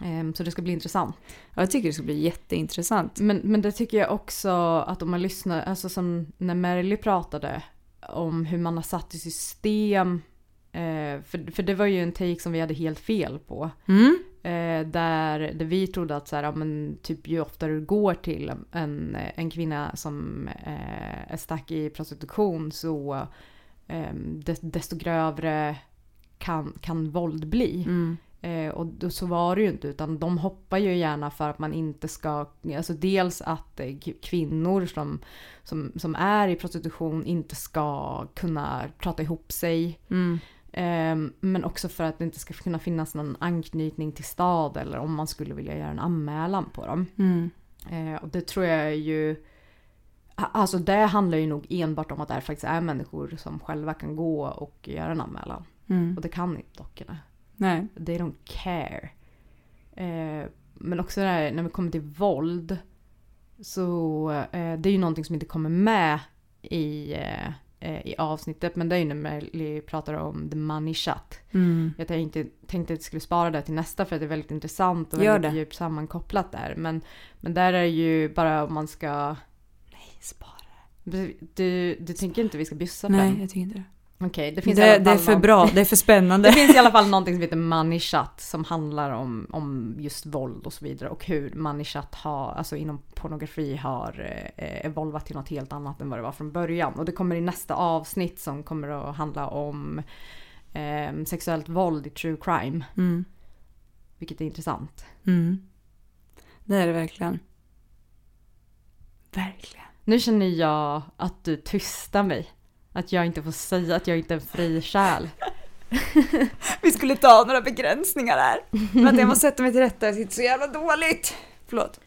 Ehm, så det ska bli intressant. Jag tycker det ska bli jätteintressant. Men, men det tycker jag också att om man lyssnar, alltså som när Merly pratade om hur man har satt i system, eh, för, för det var ju en take som vi hade helt fel på. Mm. Eh, där, där vi trodde att så här, ja, men typ ju oftare du går till en, en kvinna som eh, är stack i prostitution så eh, des- desto grövre kan, kan våld bli. Mm. Eh, och då, så var det ju inte utan de hoppar ju gärna för att man inte ska, alltså dels att eh, kvinnor som, som, som är i prostitution inte ska kunna prata ihop sig. Mm. Eh, men också för att det inte ska kunna finnas någon anknytning till stad eller om man skulle vilja göra en anmälan på dem. Mm. Eh, och det tror jag är ju Alltså det handlar ju nog enbart om att det faktiskt är människor som själva kan gå och göra en anmälan. Mm. Och det kan inte dockorna. Nej. They don't care. Eh, men också det här, när vi kommer till våld. Så eh, det är ju någonting som inte kommer med i, eh, eh, i avsnittet. Men det är ju när vi pratar om the money shot. Mm. Jag tänkte, tänkte att jag skulle spara det till nästa för att det är väldigt intressant och väldigt det. djupt sammankopplat där. Men, men där är ju bara om man ska... Nej, spara. Du, du, du tänker inte vi ska bjussa på Nej, den? jag tycker inte det. Okej, det finns i Det, alla det är fall för bra, det är för spännande. Det finns i alla fall någonting som heter Manishat som handlar om, om just våld och så vidare och hur Manishat har, alltså inom pornografi har eh, evolvat till något helt annat än vad det var från början. Och det kommer i nästa avsnitt som kommer att handla om eh, sexuellt våld i true crime. Mm. Vilket är intressant. Mm. Det är det verkligen. Verkligen. Nu känner jag att du tystar mig. Att jag inte får säga att jag inte är en fri själ. Vi skulle ta några begränsningar här. Vänta, jag måste sätta mig till rätta, jag sitter så jävla dåligt. Förlåt.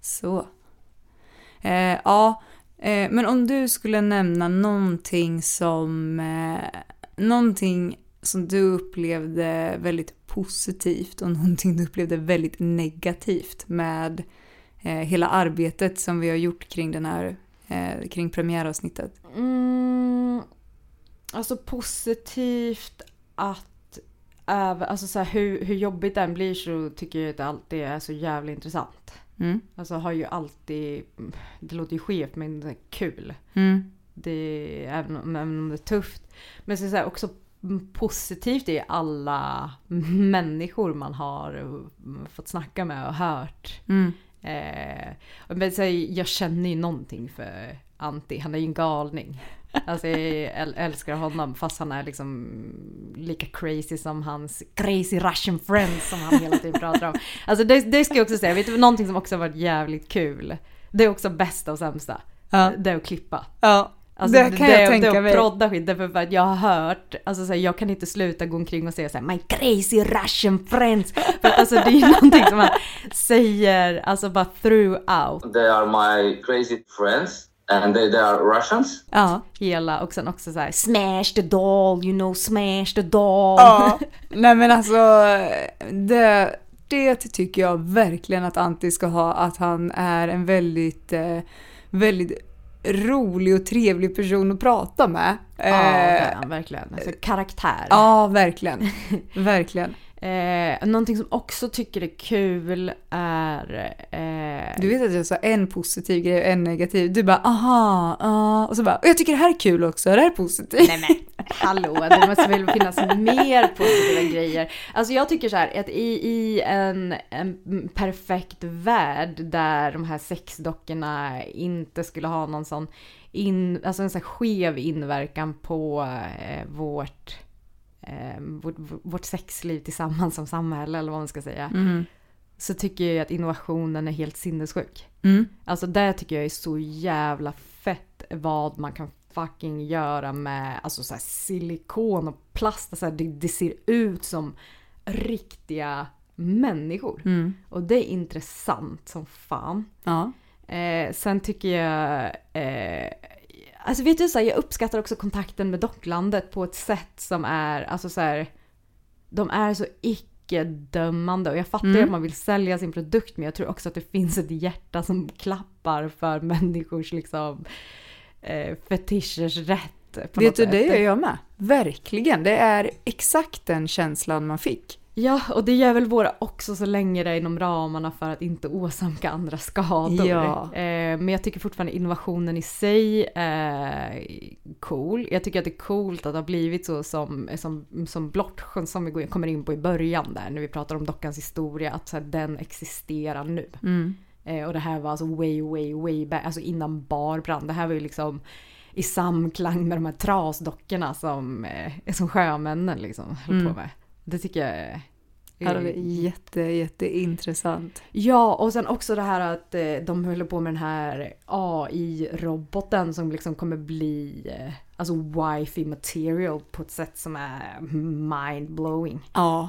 Så. Eh, ja, eh, men om du skulle nämna någonting som... Eh, någonting som du upplevde väldigt positivt och någonting du upplevde väldigt negativt med eh, hela arbetet som vi har gjort kring den här, eh, kring premiäravsnittet. Mm, alltså positivt att alltså så här, hur, hur jobbigt den blir så tycker jag att det alltid är så jävla intressant. Mm. Alltså har ju alltid, det låter ju skevt men kul. Mm. Det, även, om, även om det är tufft. Men så här, också positivt är alla människor man har fått snacka med och hört. Mm. Eh, men så här, jag känner ju någonting för Antti, han är ju en galning. Alltså jag äl- älskar honom fast han är liksom lika crazy som hans crazy russian friends som han hela tiden pratar om. Alltså det, det ska jag också säga, vet du någonting som också har varit jävligt kul? Det är också bästa och sämsta. Ja. Det är att klippa. Ja, Alltså, det kan jag det, tänka det mig. att prodda skit, därför för att jag har hört, alltså så här, jag kan inte sluta gå omkring och säga så här, my crazy russian friends. För att alltså det är ju någonting som man säger, alltså bara throughout They are my crazy friends and they, they are Russians. Ja. hela, och sen också så här, smash the doll, you know, smash the doll. Ja, nej men alltså det, det tycker jag verkligen att Antti ska ha, att han är en väldigt, eh, väldigt rolig och trevlig person att prata med. Ja, det är Eh, han verkligen. Alltså karaktär. ja verkligen. Verkligen. Eh, någonting som också tycker är kul är... Eh, Du vet att jag sa en positiv grej och en negativ. Du bara aha, ja. Och så bara, och jag tycker det här är kul också, det här är positivt. Nej men hallå, det måste väl finnas mer positiva grejer. Alltså jag tycker så här att i, i en, en perfekt värld där de här sexdockorna inte skulle ha någon sån in, alltså en sån skev inverkan på eh, vårt, eh, vårt, vårt sexliv tillsammans som samhälle eller vad man ska säga. Mm. Så tycker jag att innovationen är helt sinnessjuk. Mm. Alltså det tycker jag är så jävla fett vad man kan fucking göra med alltså så här silikon och plast. Alltså det, det ser ut som riktiga människor. Mm. Och det är intressant som fan. Ja. Eh, sen tycker jag... Eh, alltså vet du, så här, jag uppskattar också kontakten med docklandet på ett sätt som är... Alltså så här, de är så icke-dömande och jag fattar ju Mm. att man vill sälja sin produkt men jag tror också att det finns ett hjärta som klappar för människors liksom eh, fetischers rätt. Vet du, sätt. det gör jag med. Verkligen. Det är exakt den känslan man fick. Ja, och det gör väl våra också så länge det är inom ramarna för att inte åsamka andra skador. Ja. Eh, men jag tycker fortfarande innovationen i sig är cool. Jag tycker att det är coolt att det har blivit så som, som, som Blottsjön som vi kommer in på i början där när vi pratar om dockans historia, att så här, den existerar nu. Mm. Eh, och det här var alltså way, way, way back, alltså innan bar brann. Det här var ju liksom i samklang med de här trasdockorna som, eh, som sjömännen liksom höll Mm. på med. Det tycker jag är... Ja, det är jätte, jätteintressant. Ja, och sen också det här att eh, de håller på med den här AI-roboten som liksom kommer bli eh, alltså wifi material på ett sätt som är mind-blowing. Ja,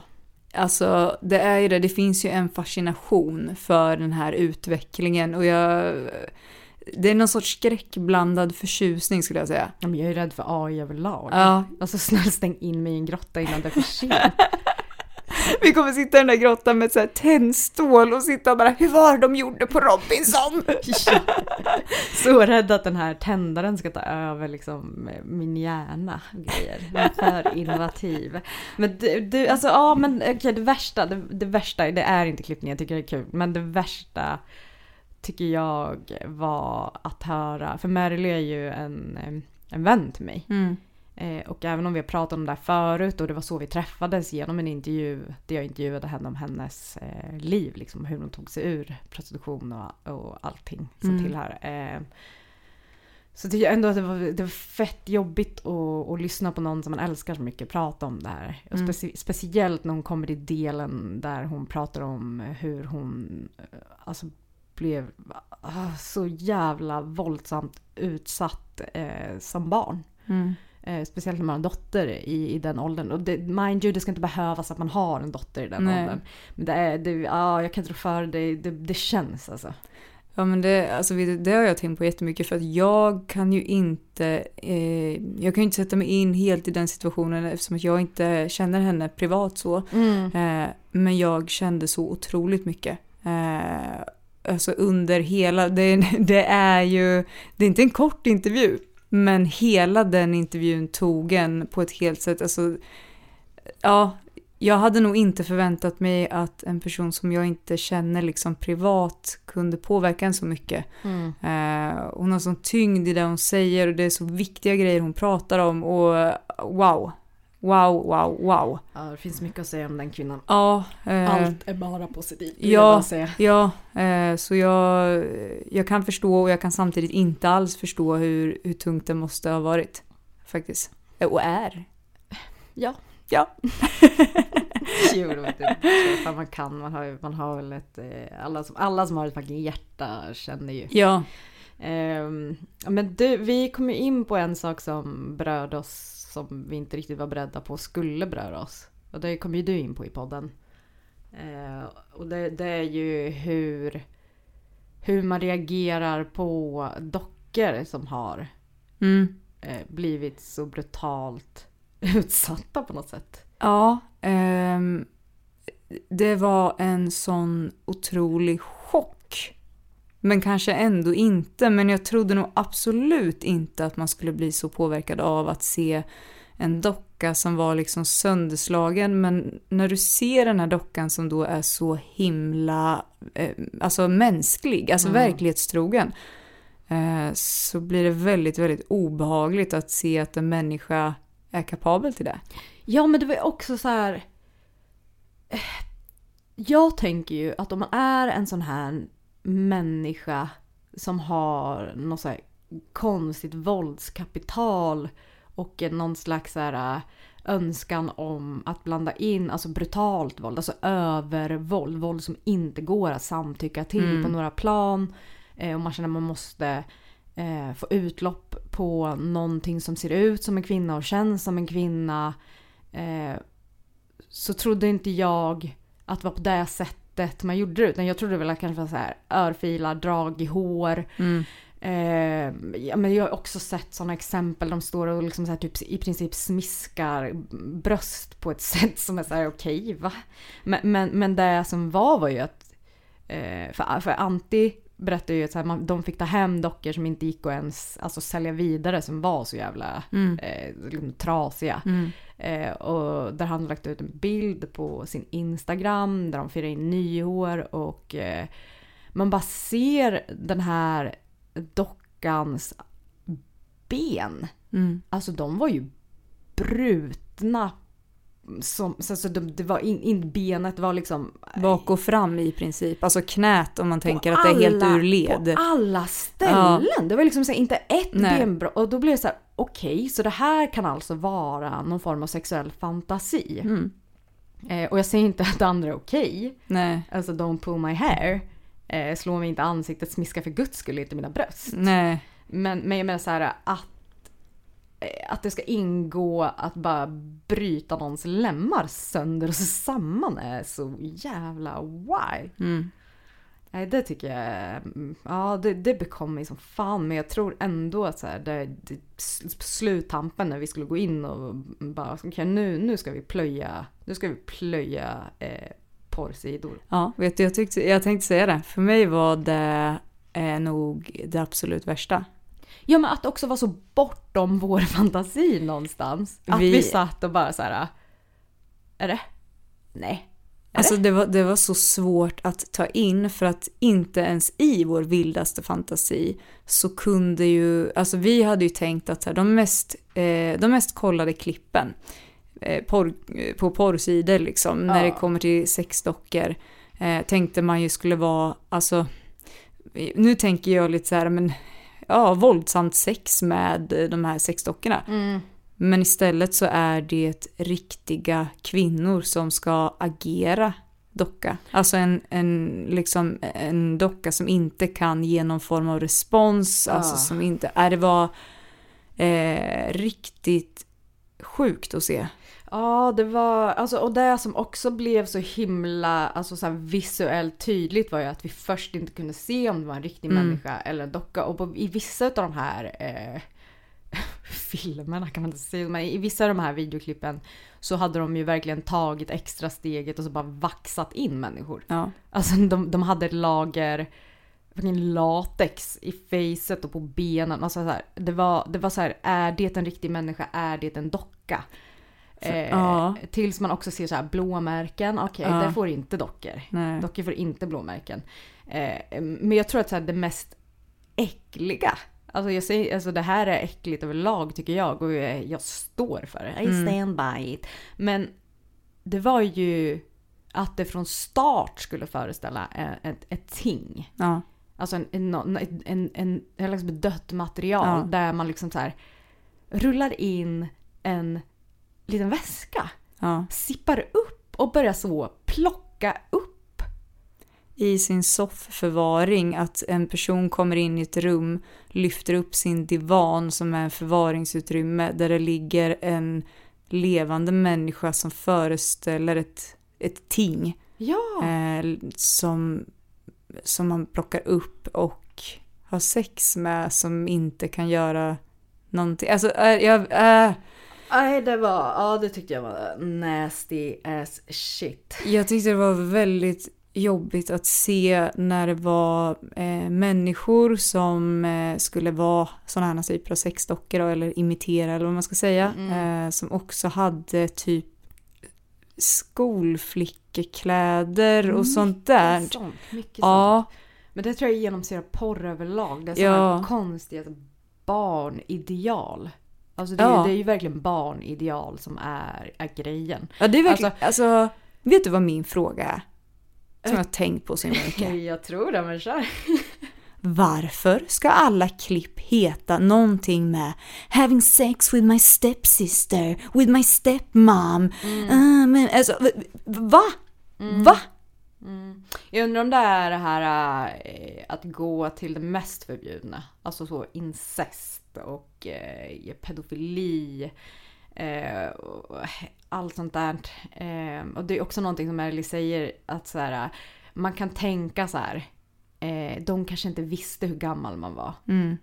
alltså det är ju det. Det finns ju en fascination för den här utvecklingen och jag... Det är någon sorts skräckblandad förtjusning skulle jag säga. Ja, men jag är rädd för AI överlag. Ja, Alltså snälla stäng in mig i en grotta innan det är för sent. vi kommer sitta i den där grottan med här tändstål och sitta och bara hur var de gjorde på Robinson? Så rädd att den här tändaren ska ta över liksom min hjärna grejer. För innovativ. Men du, du alltså ja men okej det värsta, det, det värsta, det är inte klippning, jag tycker det är kul. Men det värsta tycker jag var att höra, för Merle är ju en, en vän till mig. Mm. Eh, och även om vi har pratat om det här förut och det var så vi träffades genom en intervju där jag intervjuade henne om hennes eh, liv, liksom hur hon tog sig ur prostitution och, och allting som Mm. tillhör. Eh, så tycker jag ändå att det var, det var fett jobbigt att, att lyssna på någon som man älskar så mycket prata om det här. Och Mm. speci- speciellt när hon kommer i delen där hon pratar om hur hon eh, alltså, blev ah, så jävla våldsamt utsatt eh, som barn. Mm. Eh, speciellt när man har en dotter i, i den åldern. Och det, mind you, det ska inte behövas att man har en dotter i den Nej. åldern. Men det är, det, ja, jag kan inte rå för det, det, det känns alltså. Ja men det, alltså, det har jag tänkt på jättemycket för att jag kan ju inte, eh, jag kan ju inte sätta mig in helt i den situationen eftersom att jag inte känner henne privat så. Eh, men jag kände så otroligt mycket. Eh, alltså under hela, det, det är ju, det är inte en kort intervju, men hela den intervjun tog en på ett helt sätt, alltså, ja, jag hade nog inte förväntat mig att en person som jag inte känner liksom privat kunde påverka en så mycket. Eh, hon har sån tyngd i det hon säger och det är så viktiga grejer hon pratar om och wow, wow, wow, wow. Ja, det finns mycket att säga om den kvinnan. Ja, eh, Allt är bara positivt. vill jag Ja, ja eh, så jag, jag kan förstå och jag kan samtidigt inte alls förstå hur, hur tungt det måste ha varit. Faktiskt. Eh, Och är. Ja. Ja. jo, det vet man kan. Man har, man har väl ett... eh, Alla som, alla som har ett fucking hjärta känner ju. Ja. Ehm, men du, vi kom ju in på en sak som berörde oss som vi inte riktigt var beredda på skulle beröra oss. Och det kom ju du in på i podden. Eh, och det, det är ju hur, hur man reagerar på dockor som har Mm. eh, blivit så brutalt utsatta på något sätt. Ja, ehm, det var en sån otrolig. Men kanske ändå inte. Men jag trodde nog absolut inte att man skulle bli så påverkad av att se en docka som var liksom sönderslagen. Men när du ser den här dockan som då är så himla eh, alltså mänsklig, alltså verklighetstrogen. Eh, så blir det väldigt, väldigt obehagligt att se att en människa är kapabel till det. Ja men det var också så här. eh, Jag tänker ju att om man är en sån här människa som har något så konstigt våldskapital och någon slags så här, äh, önskan om att blanda in alltså brutalt våld, alltså övervåld, våld som inte går att samtycka till på några plan. Eh, och man känner att man måste eh, få utlopp på någonting som ser ut som en kvinna och känns som en kvinna. Eh, så trodde inte jag att det var på det sättet man gjorde det. Utan jag trodde väl att det kanske var så här örfilar, drag i hår. Eh, ja, men jag har också sett sådana exempel. De står och liksom så här, typ, i princip smiskar bröst på ett sätt som är så här okej va? Men, men, men det som var var ju att eh, för, för Antti berättade ju att så här, man, de fick ta hem dockor som inte gick att ens alltså, sälja vidare som var så jävla eh, liksom, trasiga. Eh, och där han hade lagt ut en bild på sin Instagram där de firar in nyår och eh, man bara ser den här dockans ben. Mm. Alltså de var ju brutna. Som, så, så de, det var in, in, benet var liksom... Bak och fram i princip. Alltså knät om man tänker att det är helt ur led. På alla ställen! Det var liksom här, inte ett Nej. benbrott. Och då blev det så här, okej, så det här kan alltså vara någon form av sexuell fantasi. Mm. Eh, och jag säger inte att det andra är okej. Nej, Alltså don't pull my hair. Eh, slå mig inte i ansiktet, smiska för guds skull inte mina bröst. nej. Men, men jag menar så här att, att det ska ingå att bara bryta någons lemmar sönder och samman är så jävla why. Mm. Nej det tycker jag, mm, ja det, det bekom mig som fan men jag tror ändå att så här, det, det, sluttampen när vi skulle gå in och bara okej nu, nu ska vi plöja, nu ska vi plöja eh, porrsidor. Ja, vet du, jag, tyckte, jag tänkte säga det. För mig var det eh, nog det absolut värsta. Ja men att det också var så bortom vår fantasi någonstans. Att vi, Vi- satt och bara så här. Är det? Nej. Alltså det var, det var så svårt att ta in för att inte ens i vår vildaste fantasi så kunde ju, alltså vi hade ju tänkt att här, de, mest, eh, de mest kollade klippen eh, porr, eh, på porrsidor liksom, när det kommer till sexdockor, eh, tänkte man ju skulle vara, alltså, nu tänker jag lite så här, men ja, våldsamt sex med eh, de här sexdockorna. Men istället så är det riktiga kvinnor som ska agera docka. Alltså en, en, liksom, en docka som inte kan ge någon form av respons. Alltså som inte, är det var eh, riktigt sjukt att se. Ja, det var, alltså, och det som också blev så himla alltså, så visuellt tydligt var ju att vi först inte kunde se om det var en riktig människa eller en docka. Och på, i vissa av de här eh, filmerna kan man inte säga, men i vissa av de här videoklippen så hade de ju verkligen tagit extra steget och så bara vaxat in människor. Ja. Alltså de, de hade lager fucking latex i facet och på benen. Alltså så här, det, var, det var så här, är det en riktig människa? Är det en docka? Eh, ja. Tills man också ser så här blåmärken. Okej, Ja. det får inte dockor. Nej. Dockor får inte blåmärken. Eh, men jag tror att så här, det mest äckliga Alltså, jag säger, alltså det här är äckligt överlag tycker jag och jag, jag står för det. I stand by it. Men det var ju att det från start skulle föreställa ett, ett, ting. Ja. Alltså en, en, en, en, en, en liksom dött material Ja. där man liksom så här rullar in en liten väska, Ja. sippar upp och börjar så plocka upp. I sin soffförvaring att en person kommer in i ett rum, lyfter upp sin divan som är en förvaringsutrymme där det ligger en levande människa som föreställer ett, ett ting. Ja! eh, som, som man plockar upp och har sex med som inte kan göra någonting. Alltså, äh, jag, äh, Nej, det var, ja det tyckte jag var nasty as shit. jag tyckte det var väldigt jobbigt att se när det var eh, människor som eh, skulle vara sådana här typer av sexdockor då, eller imitera eller vad man ska säga. Eh, som också hade typ skolflickekläder och sånt där. Mycket sånt, mycket sånt. Ja, Men det tror jag genomsyrar porr överlag. Det är Ja. sådana konstiga barnideal. Alltså det, Ja. det är ju verkligen barnideal som är, är grejen. Ja, det är verkligen, Alltså- alltså, vet du vad min fråga är? Som jag har tänkt på så himla mycket. Jag tror det, men kör. Varför ska alla klipp heta någonting med having sex with my stepsister, with my stepmom? Ah, men alltså, va? Va? Jag undrar om det är det här eh, att gå till det mest förbjudna. Alltså så incest och eh, pedofili. Eh, och allt sånt där. Eh, och det är också någonting som Emily säger att så här, man kan tänka så här. Eh, de kanske inte visste hur gammal man var.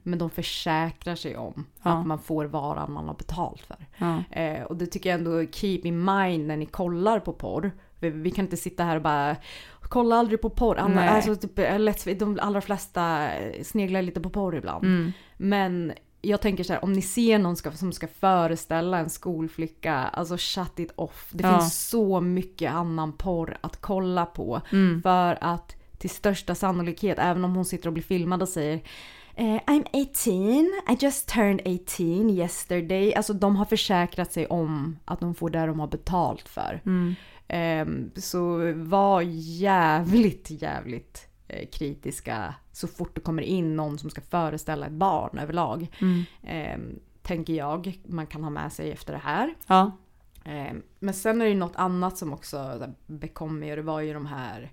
Men de försäkrar sig om Ja. att man får varan man har betalt för. Ja. Eh, och det tycker jag ändå keep in mind när ni kollar på porr. Vi, vi kan inte sitta här och bara kolla aldrig på porr. Alla, alltså, typ, eh, let's, de allra flesta eh, sneglar lite på porr ibland. Mm. Men jag tänker så här, om ni ser någon ska, som ska föreställa en skolflicka, alltså shut it off. Det Ja. finns så mycket annan porr att kolla på. Mm. För att till största sannolikhet, även om hon sitter och blir filmad och säger eh, I'm 18, I just turned 18 yesterday. Alltså de har försäkrat sig om att de får det de har betalt för. Mm. Ehm, så var jävligt, jävligt eh, kritiska så fort det kommer in någon som ska föreställa ett barn överlag. Mm. Ehm, tänker jag man kan ha med sig efter det här. Ja. Ehm, men sen är det ju något annat som också bekom mig och det var ju de här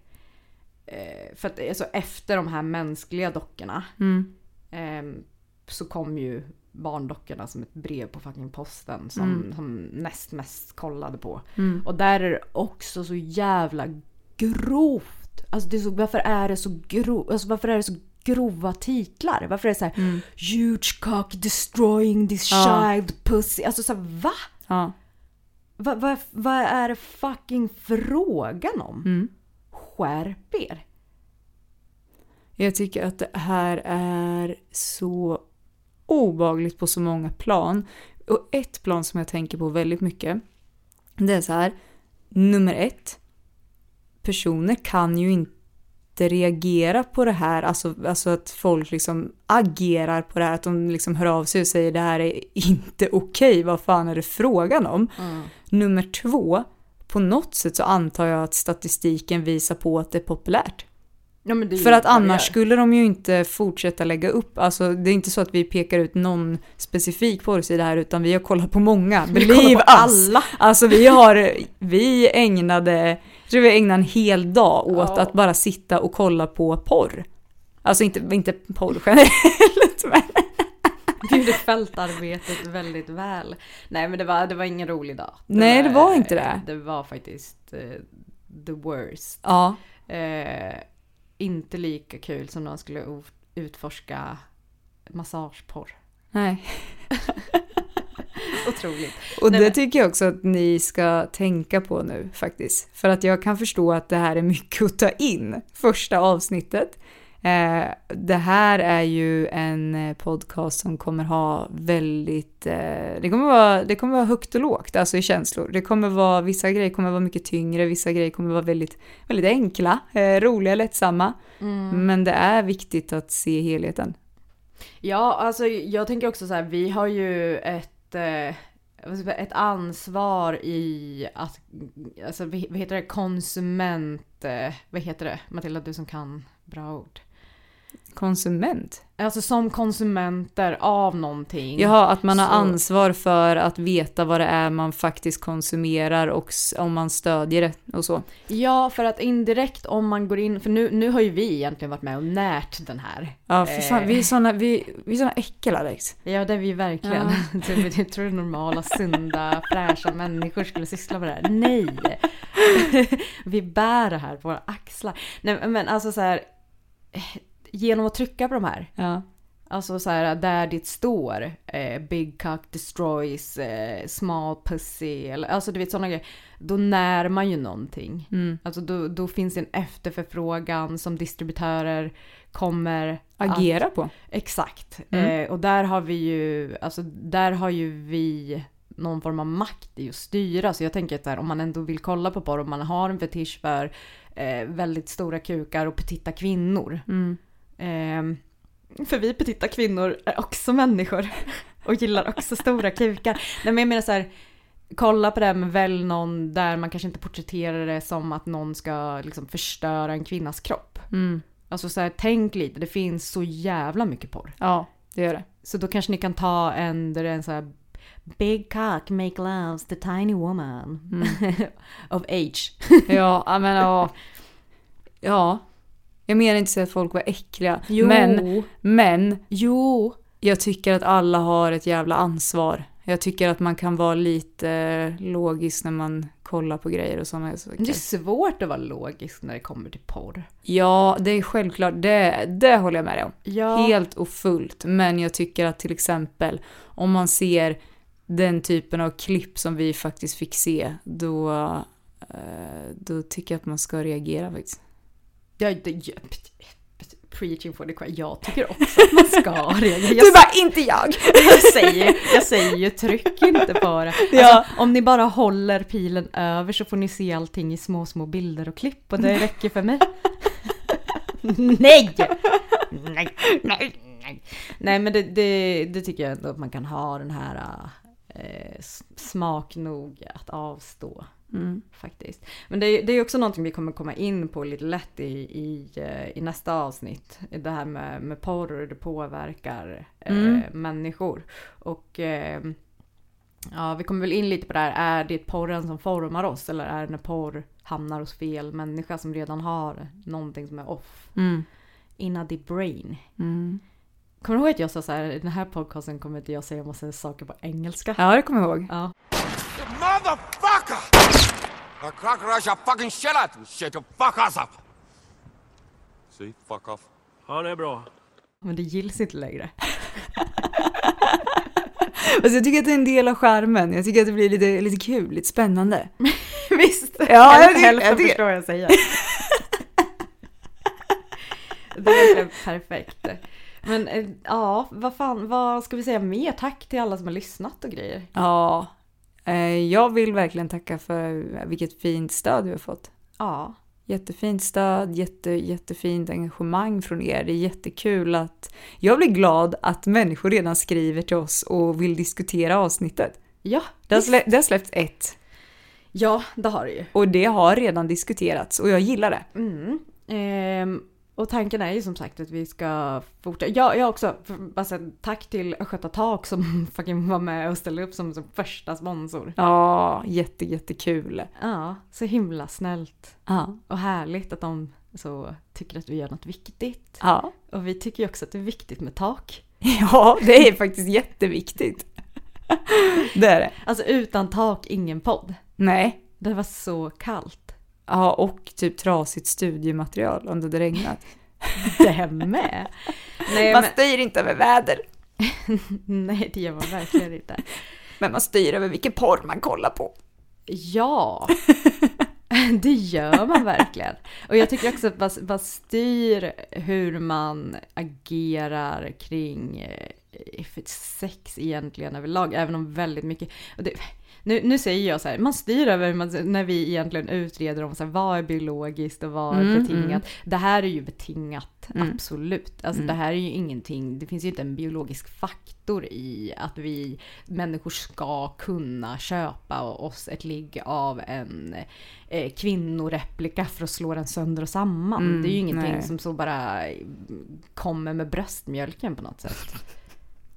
eh, för att alltså, efter de här mänskliga dockorna Mm. ehm, så kom ju barndockorna som ett brev på fucking posten som, Mm. som näst mest kollade på. Mm. Och där är det också så jävla grovt. Alltså det är så, varför är det så grovt? Alltså varför är det så grova titlar? Varför är det så här huge cock destroying this Mm. Ja. child pussy? Alltså så här, va? Ja. Va- va- Vad är det fucking frågan om? Mm. Skärp er! Jag tycker att det här är så obagligt på så många plan. Och ett plan som jag tänker på väldigt mycket, det är så här. Nummer ett. Personer kan ju inte reagera på det här, alltså, alltså att folk liksom agerar på det här, att de liksom hör av sig och säger det här är inte okej, vad fan är det frågan om? Nummer två, på något sätt så antar jag att statistiken visar på att det är populärt. Ja, För att annars skulle de ju inte fortsätta lägga upp, alltså det är inte så att vi pekar ut någon specifik porrsida här utan vi har kollat på många, kollar believe på us! alla. Alltså vi har, vi ägnade, jag tror vi ägnade en hel dag åt Ja. att bara sitta och kolla på porr. Alltså inte, inte porr generellt men. Vi gjorde fältarbetet väldigt väl. Nej men det var, det var ingen rolig dag. Nej, det var inte det. Det var faktiskt eh, the worst. Ja. Eh, inte lika kul som när man skulle utforska massageporr. Nej. Otroligt. Och Nej, det men- tycker jag också att ni ska tänka på nu faktiskt. För att jag kan förstå att det här är mycket att ta in, första avsnittet. Eh, det här är ju en eh, podcast som kommer ha väldigt, eh, det, kommer vara, det kommer vara högt och lågt, alltså i känslor. Det kommer vara, vissa grejer kommer vara mycket tyngre, vissa grejer kommer vara väldigt, väldigt enkla, eh, roliga, lättsamma. Men det är viktigt att se helheten. Ja, alltså jag tänker också så här, vi har ju ett, Eh, ett ansvar i att, alltså vad heter det, konsument, eh, vad heter det? Matilda, du som kan bra ord. Konsument. Alltså som konsumenter av någonting. Jaha, att man har Så- ansvar för att veta vad det är man faktiskt konsumerar och om man stödjer det och så. Ja, för att indirekt om man går in, för nu, nu har ju vi egentligen varit med och närt den här. Ja, för fan, Eh. vi är såna, vi, vi är såna äckel Alex. Ja, det är vi verkligen. Typ, Jag tror normala, sunda, fräscha människor skulle syssla med det här. Nej! Vi bär det här på våra axlar. Nej, men alltså så här, eh, genom att trycka på de här, Ja. alltså så här där det står eh, Big cock destroys eh, small pussy, eller alltså du vet sådana grejer. Då när man ju någonting. Mm. Alltså då, då finns en efterförfrågan som distributörer kommer att- Agera på. Exakt. Mm. Eh, och där har vi ju, alltså där har ju vi någon form av makt i att styra. Så jag tänker att där, om man ändå vill kolla på porr, om man har en fetisch för eh, väldigt stora kukar och petita kvinnor. Mm. Eh, för vi petita kvinnor är också människor och gillar också stora kukar. Nej men jag menar så här, kolla på det med väl någon där man kanske inte porträtterar det som att någon ska liksom förstöra en kvinnas kropp. Mm. Alltså så här, tänk lite, det finns så jävla mycket porr. Ja, det gör det. Så då kanske ni kan ta en där det är en så här Big cock make loves the tiny woman of age. Ja, ja, men ja. Ja. Jag menar inte att folk var äckliga. Jo. Men, men Jo. jag tycker att alla har ett jävla ansvar. Jag tycker att man kan vara lite eh, logisk när man kollar på grejer och sådana saker. Det är svårt att vara logisk när det kommer till porr. Ja, det är självklart. Det, det håller jag med dig om. Ja. Helt och fullt. Men jag tycker att till exempel om man ser den typen av klipp som vi faktiskt fick se, då, eh, då tycker jag att man ska reagera faktiskt. Ja, det, ja, preaching for the choir. Jag tycker också att man ska reagera. Jag, Du bara, inte jag! jag, säger, jag säger ju tryck inte på det. Alltså, Ja. Om ni bara håller pilen över så får ni se allting i små, små bilder och klipp och det räcker för mig. nej! Nej, nej, nej. Nej men det, det, det tycker jag ändå att man kan ha den här eh, smak nog att avstå. Mm. Faktiskt. Men det, är- det är också någonting vi kommer komma in på lite lätt i, i, eh, i nästa avsnitt. Det här med, med porr och hur det påverkar eh, Mm. människor. Och eh, ja, vi kommer väl in lite på det här. Är det porren som formar oss eller är det när porr hamnar hos fel människa som redan har någonting som är off? Mm. Inna the brain. Mm. Kommer du ihåg att jag sa så här, i den här podcasten kommer inte jag säga massa saker på engelska? Ja, det kommer jag ihåg. Ja. Motherfucker! The cockroach shall fucking shit out you fuck us up! See? Fuck off. Ja, det är bra. Men det gills inte längre. Alltså jag tycker att det är en del av skärmen. Jag tycker att det blir lite, lite kul, lite spännande. Visst! Ja, jag Hälften tycker- hälften jag tycker- förstår jag säger. det är perfekt. Men eh, ja, vad fan, vad ska vi säga mer? Tack till alla som har lyssnat och grejer. Ja, jag vill verkligen tacka för vilket fint stöd vi har fått. Ja, Jättefint stöd, jätte, jättefint engagemang från er. Det är jättekul att... Jag blir glad att människor redan skriver till oss och vill diskutera avsnittet. Ja, Det har, slä, det har släppts ett ja, det har det ju. och det har redan diskuterats och jag gillar det. Mm. Ehm, och tanken är ju som sagt att vi ska fortsätta. Ja, jag också. säga tack till Östgöta Tak som fucking var med och ställde upp som, som första sponsor. Ja, jätte, jättekul. Ja, så himla snällt. Ja. Och härligt att de så tycker att vi gör något viktigt. Ja. Och vi tycker ju också att det är viktigt med tak. ja, det är faktiskt jätteviktigt. det är det. Alltså utan tak, ingen podd. Nej. Det var så kallt. Ja, och typ trasigt studiematerial om det hade regnat. Det med. Nej, Man men, styr inte över väder, nej, det gör man verkligen inte. men man styr över vilken porr man kollar på. Ja, det gör man verkligen. Och jag tycker också att man, man styr hur man agerar kring eh, för sex egentligen överlag, även om väldigt mycket... Det, nu, nu säger jag så här, man styr över man, när vi egentligen utreder om så här, vad är biologiskt och vad är Mm, betingat. Det här är ju betingat, Mm. absolut. Alltså det här är ju ingenting, det finns ju inte en biologisk faktor i att vi människor ska kunna köpa oss ett ligg av en eh, kvinnoreplika för att slå den sönder och samman. Mm, det är ju ingenting nej. som så bara kommer med bröstmjölken på något sätt.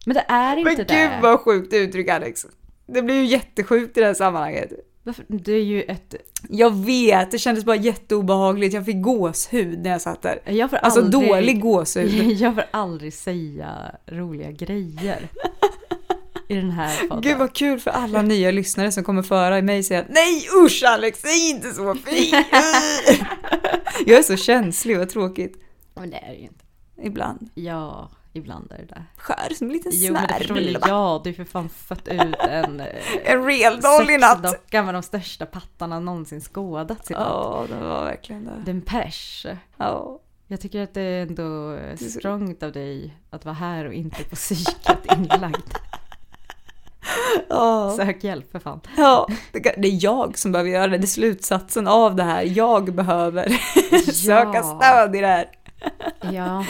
Men det är inte Men det. gud vad sjukt uttryck Alex. Det blir ju jättesjukt i det här sammanhanget. Varför? Det är ju ett... Jag vet, det kändes bara jätteobehagligt. Jag fick gåshud när jag satt där. Jag Alltså aldrig, dålig gåshud. Jag får aldrig säga roliga grejer. I den här podden. Gud vad kul för alla nya lyssnare som kommer föra mig säga Nej usch Alex, säg inte så fint! jag är så känslig, vad tråkigt. Men det är det ju inte. Ibland. Ja, ibland är det det. Skär som en liten Jo snärl. jag. Du har för fan fött ut en... eh, En real i natt. Med de största pattarna någonsin skådats i. Ja, det var verkligen det. Den pers. Ja. Jag tycker att det är ändå så- strongt av dig att vara här och inte på psyket inlagd. Ja. Sök hjälp för fan. Ja, det är jag som behöver göra det. Det är slutsatsen av det här. Jag behöver söka Ja. stöd i det här. Ja.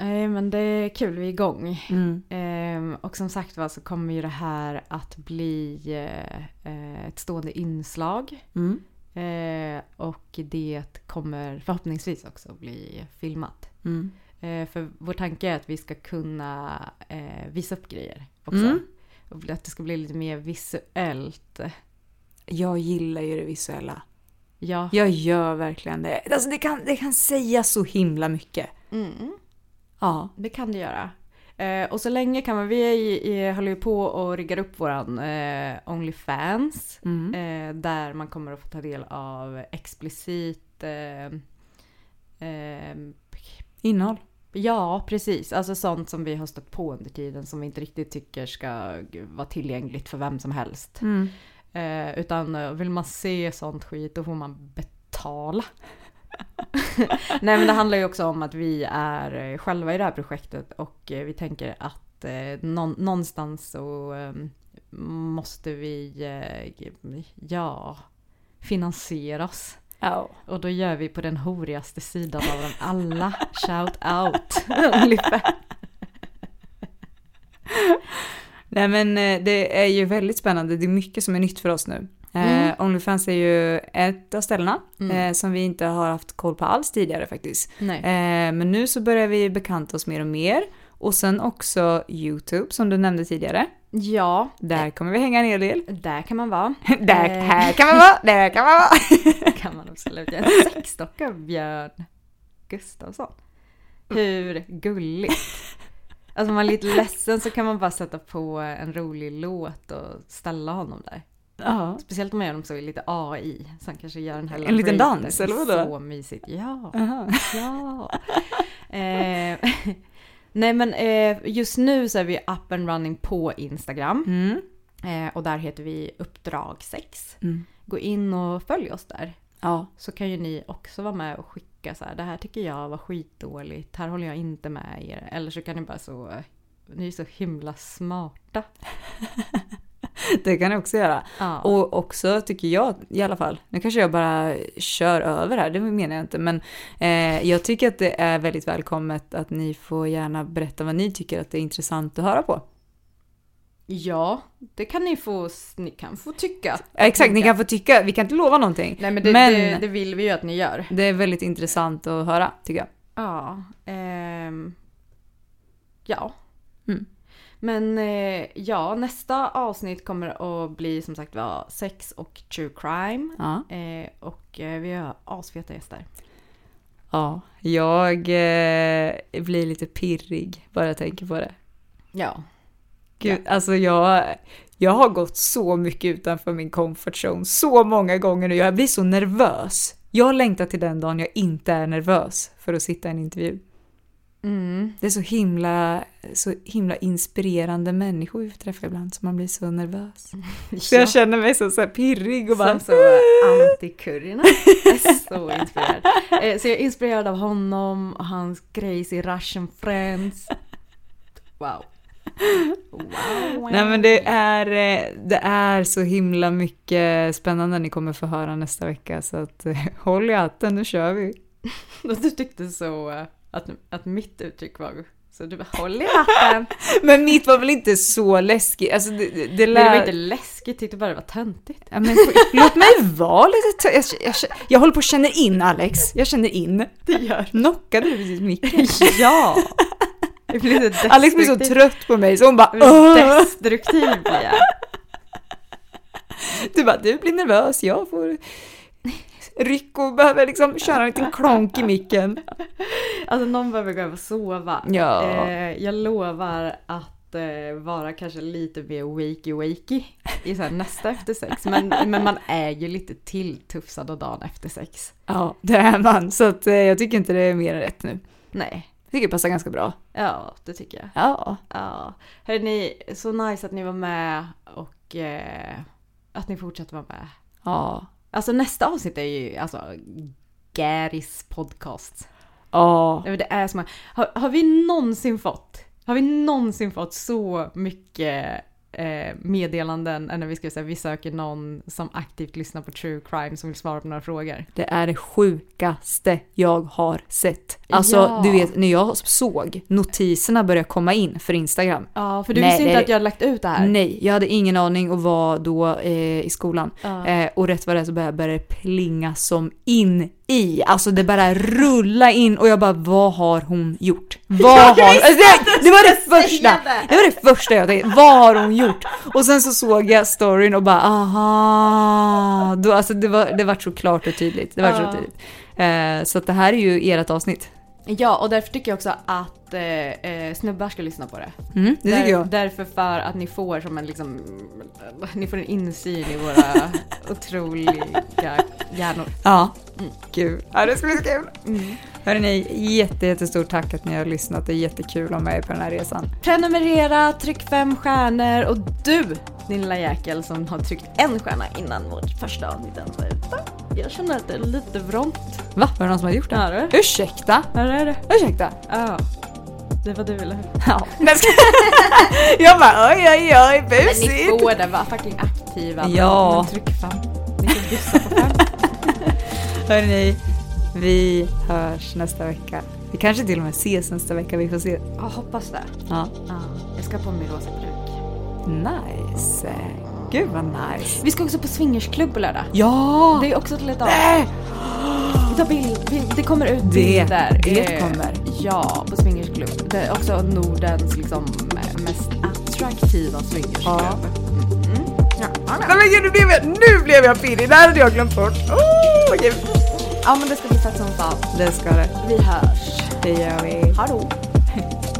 Nej men det är kul, vi är igång. Mm. Ehm, och som sagt var så kommer ju det här att bli eh, eh, ett stående inslag. Mm. Eh, och det kommer förhoppningsvis också bli filmat. Mm. Eh, för vår tanke är att vi ska kunna eh, visa upp grejer också. Mm. Och att det ska bli lite mer visuellt. Jag gillar ju det visuella. Ja. Jag gör verkligen det. Alltså det kan, det kan säga så himla mycket. Mm. Ja. Det kan det göra. Eh, och så länge kan man, vi är, i- i- håller ju på och riggar upp våran eh, Onlyfans. Mm. Eh, där man kommer att få ta del av explicit eh, eh, Innehåll. Ja, precis. Alltså sånt som vi har stött på under tiden som vi inte riktigt tycker ska vara tillgängligt för vem som helst. Mm. Eh, utan eh, vill man se sånt skit då får man betala. Nej men det handlar ju också om att vi är eh, själva i det här projektet och eh, vi tänker att eh, någon, någonstans så eh, måste vi, ja, finansiera oss. Ja. Och då gör vi på den horigaste sidan av dem alla. Shout out! Nej men det är ju väldigt spännande. Det är mycket som är nytt för oss nu. Onlyfans är ju ett av ställena Mm. eh, som vi inte har haft koll på alls tidigare faktiskt. Eh, men nu så börjar vi bekanta oss mer och mer. Och sen också YouTube som du nämnde tidigare. Ja, Där kommer vi hänga en hel del. där kan man vara. Där, Eh. här kan man vara, där kan man vara. kan man absolut. En sexdocka av Björn Gustafsson. Hur gulligt. Alltså om man är lite ledsen så kan man bara sätta på en rolig låt och ställa honom där. Ja. Speciellt om man gör dem så i lite AI. Så han kanske gör en hel En liten dans, eller vadå? Så mysigt. Ja. Aha. Ja. eh, nej men eh, just nu så är vi up and running på Instagram. Mm. Eh, och där heter vi Uppdrag 6. Mm. Gå in och följ oss där. Ja. Så kan ju ni också vara med och skicka så här. Det här tycker jag var skitdåligt. Här håller jag inte med er. Eller så kan ni bara så. Ni är så himla smarta. det kan jag också göra. Ja. Och också tycker jag i alla fall, nu kanske jag bara kör över här, det menar jag inte, men eh, jag tycker att det är väldigt välkommet att ni får gärna berätta vad ni tycker att det är intressant att höra på. Ja, det kan ni få, ni kan få tycka. Ja, exakt, ni kan få tycka, vi kan inte lova någonting. Nej men det, det, det vill vi ju att ni gör. det är väldigt intressant att höra tycker jag. Ja. ehm, ja. Mm. Men eh, ja, nästa avsnitt kommer att bli som sagt var sex och true crime. Ja. Eh, och eh, vi har asfeta gäster. Ja, jag eh, blir lite pirrig bara jag tänker på det. Ja. Gud, alltså jag, jag har gått så mycket utanför min comfort zone så många gånger nu. Jag blir så nervös. Jag längtar till den dagen jag inte är nervös för att sitta i en intervju. Mm. Det är så himla, så himla inspirerande människor vi träffar ibland så man blir så nervös. Så jag känner mig så, så pirrig och bara... Som så så inspirerad. Eh, så jag är inspirerad av honom och hans crazy Russian friends. Wow. Wow. Nej men det är, eh, det är så himla mycket spännande ni kommer få höra nästa vecka så att eh, håll i hatten, nu kör vi. Du tyckte så att, att mitt uttryck var så du bara håll i hatten. Men mitt var väl inte så läskigt? Alltså det, det, det Det lär... var inte läskigt, tyckte bara det var töntigt. Ja, men, låt mig vara lite jag, jag, jag, jag håller på att känna in Alex, jag känner in. Det gör Knockade du precis micken? Ja! Jag blir Alex blir så trött på mig så hon bara Åh! Destruktiv blir jag. Du bara, du blir nervös, jag får Rico behöver liksom köra en liten klonk i micken. Alltså någon behöver gå över och sova. Ja. Eh, jag lovar att eh, vara kanske lite mer wakey-wakey i så nästa efter sex. Men, men man är ju lite tilltufsad och dagen efter sex. Ja, det är man. Så att, eh, jag tycker inte det är mer än rätt nu. Nej. Jag tycker det passar ganska bra. Ja, det tycker jag. Ja. Ja. Hörrni, så nice att ni var med och eh, att ni fortsätter vara med. Ja. Alltså nästa avsnitt är ju alltså Garys podcast. Ja. Men Det är som, har, har vi någonsin fått, har vi någonsin fått så mycket eh, meddelanden när vi ska säga vi söker någon som aktivt lyssnar på true crime som vill svara på några frågor? Det är det sjukaste jag har sett. Alltså, Ja. du vet, när jag såg notiserna börja komma in för Instagram. Ja, för du Nej, visste det- inte att jag hade lagt ut det här? Nej, jag hade ingen aning och var då eh, i skolan. Ja. Eh, och rätt vad det är så började det plinga som in i. Alltså det bara rulla in och jag bara, vad har hon gjort? Vad har... Det, det var det första! Det var det första jag tänkte, vad har hon gjort? Och sen så såg jag storyn och bara, aha! Då, alltså det var, det var så klart och tydligt. Det var så tydligt. Eh, så att det här är ju ert avsnitt. Ja, och därför tycker jag också att eh, eh, snubbar ska lyssna på det. Mm, det tycker Där, jag. Därför för att ni får som en liksom, ni får en insyn i våra otroliga hjärnor. Ja, gud. Ja, det ska bli så kul. Hörrni, jätte, jättestort tack att ni har lyssnat. Det är jättekul att ha med på den här resan. Prenumerera, tryck fem stjärnor och du din lilla jäkel som har tryckt en stjärna innan vårt första avsnitt ens var ute. Jag känner att det är lite vrångt. Va? Var det någon som hade gjort det? Ja, det. Ursäkta? Ja, det är det. Ursäkta? Ja. Det var du eller hur? Ja. Jag bara oj, oj, oj, Men ni busigt. det, var fucking aktiva. Ja. Men tryck fem. Ni får bjussa på fem. Hörni, vi hörs nästa vecka. Vi kanske till och med ses nästa vecka, vi får se. Ja, hoppas det. Ja. Ja, jag ska på min rosa peruk. Nice. Gud vad nice. Vi ska också på swingersklubb på lördag. Ja! Det är också ett litet Nej! Vi tar bild, det kommer ut Det- bilder. det eh, kommer. Ja, på swingersklubb. Det är också Nordens liksom mest attraktiva swingersklubb. Ja. Mm. Ja. Nej men gud, nu blev jag, nu blev jag pirrig. Det här hade jag glömt bort. Oh, gud. ja, men det ska bli fett som fan. Det ska det. Vi hörs. Det gör vi. Hallå!